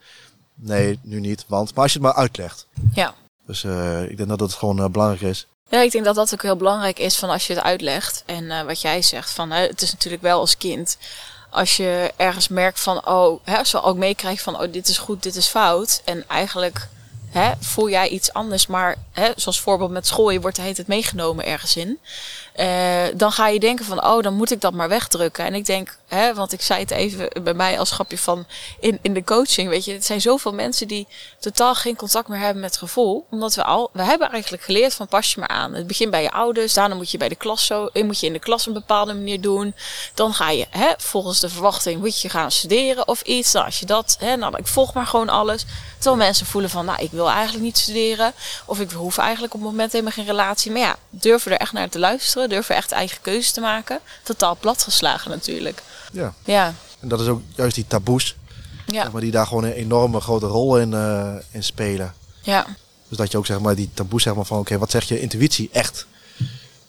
nee, nu niet. Want, maar als je het maar uitlegt. Ja. Dus uh, ik denk dat het gewoon uh, belangrijk is. Ja, ik denk dat dat ook heel belangrijk is van als je het uitlegt. En uh, wat jij zegt, van het is natuurlijk wel als kind. Als je ergens merkt van, oh, hè, zo ook meekrijgt van, oh, dit is goed, dit is fout. En eigenlijk hè, voel jij iets anders, maar hè, zoals voorbeeld met school, je wordt de hele tijd meegenomen ergens in. Uh, dan ga je denken van, oh, dan moet ik dat maar wegdrukken. En ik denk, hè, want ik zei het even bij mij als grapje van in, in de coaching, weet je, het zijn zoveel mensen die totaal geen contact meer hebben met gevoel. Omdat we al, we hebben eigenlijk geleerd van pas je maar aan. Het begint bij je ouders, daarna moet je bij de klas zo, moet je in de klas een bepaalde manier doen. Dan ga je, hè, volgens de verwachting moet je gaan studeren of iets. Nou, als je dat, hè, nou, ik volg maar gewoon alles. Terwijl mensen voelen van, nou, ik wil eigenlijk niet studeren. Of ik hoef eigenlijk op het moment helemaal geen relatie. Maar ja, durven er echt naar te luisteren durven echt eigen keuzes te maken. Totaal platgeslagen natuurlijk. Ja. ja. En dat is ook juist die taboes. Ja. maar, die daar gewoon een enorme grote rol in, uh, in spelen. Ja. Dus dat je ook zeg maar die taboes zeg maar van oké, wat zegt je intuïtie echt?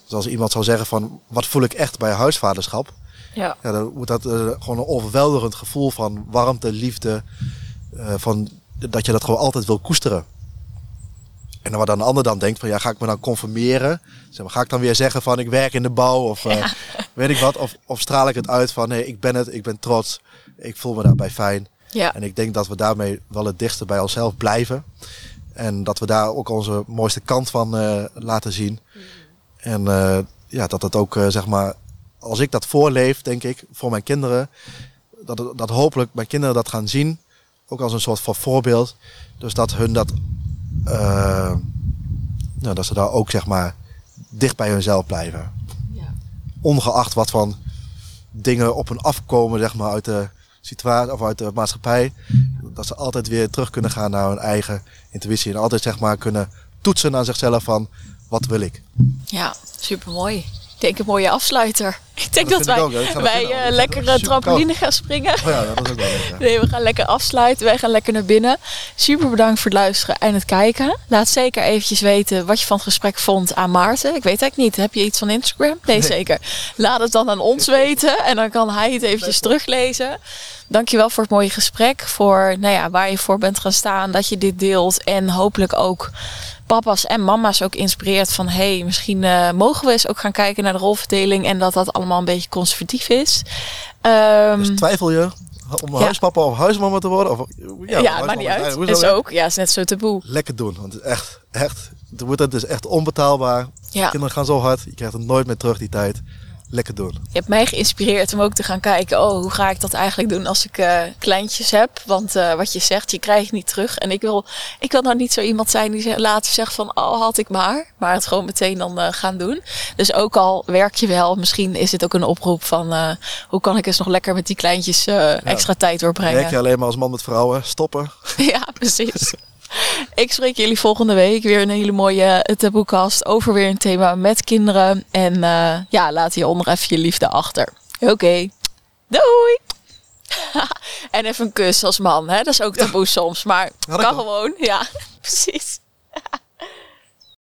Dus als iemand zou zeggen van wat voel ik echt bij huisvaderschap? Ja. ja dan moet dat uh, gewoon een overweldigend gevoel van warmte, liefde, uh, van dat je dat gewoon altijd wil koesteren. En dan wat dan een ander dan denkt van ja, ga ik me dan conformeren? Zeg maar, ga ik dan weer zeggen van ik werk in de bouw of uh, weet ik wat? Of, of straal ik het uit van nee, ik ben het, ik ben trots, ik voel me daarbij fijn. Ja. En ik denk dat we daarmee wel het dichtste bij onszelf blijven. En dat we daar ook onze mooiste kant van uh, laten zien. Mm. En uh, ja, dat het ook zeg maar, als ik dat voorleef, denk ik, voor mijn kinderen, dat, dat hopelijk mijn kinderen dat gaan zien. Ook als een soort van voorbeeld. Dus dat hun dat uh, nou, dat ze daar ook zeg maar dicht bij hunzelf blijven. Ja. Ongeacht wat van dingen op hun afkomen, zeg maar, uit de situatie of uit de maatschappij. Dat ze altijd weer terug kunnen gaan naar hun eigen intuïtie. En altijd zeg maar kunnen toetsen aan zichzelf van wat wil ik. Ja, supermooi. Ik denk een mooie afsluiter. Ik denk Dat wij, wij eh, lekker trampoline gaan springen. Oh ja, dat is ook wel leuk. Nee, we gaan lekker afsluiten. Wij gaan lekker naar binnen. Super bedankt voor het luisteren en het kijken. Laat zeker eventjes weten wat je van het gesprek vond aan Maarten. Ik weet eigenlijk niet. Heb je iets van Instagram? Nee, zeker. Laat het dan aan ons weten. En dan kan hij het eventjes teruglezen. Dankjewel voor het mooie gesprek. Voor nou ja, waar je voor bent gaan staan. Dat je dit deelt. En hopelijk ook papa's en mama's ook inspireert van... hé, hey, misschien eh, mogen we eens ook gaan kijken naar de rolverdeling... en dat dat allemaal een beetje conservatief is. Dus twijfel je om Ja. huispapa of huismama te worden? Of, ja, huismama maakt niet uit. hoe Is het? ook, ja, is net zo taboe. Lekker doen, want het is echt, echt, het is echt onbetaalbaar. Ja. Kinderen gaan zo hard, je krijgt het nooit meer terug die tijd. Lekker doen. Je hebt mij geïnspireerd om ook te gaan kijken, oh, hoe ga ik dat eigenlijk doen als ik eh, kleintjes heb? Want eh, wat je zegt, je krijgt niet terug. En ik wil, ik wil nou niet zo iemand zijn die later zegt van, oh, had ik maar. Maar het gewoon meteen dan eh, gaan doen. Dus ook al werk je wel, misschien is het ook een oproep van, hoe kan ik eens nog lekker met die kleintjes extra tijd doorbrengen? Werk je alleen maar als man met vrouwen, stoppen. Ja, precies. Ik spreek jullie volgende week weer een hele mooie taboekast over weer een thema met kinderen. En eh, ja, laat hieronder even je liefde achter. Oké, doei! en even een kus als man, hè? dat is ook taboe soms, maar kan. gewoon. Ja, precies.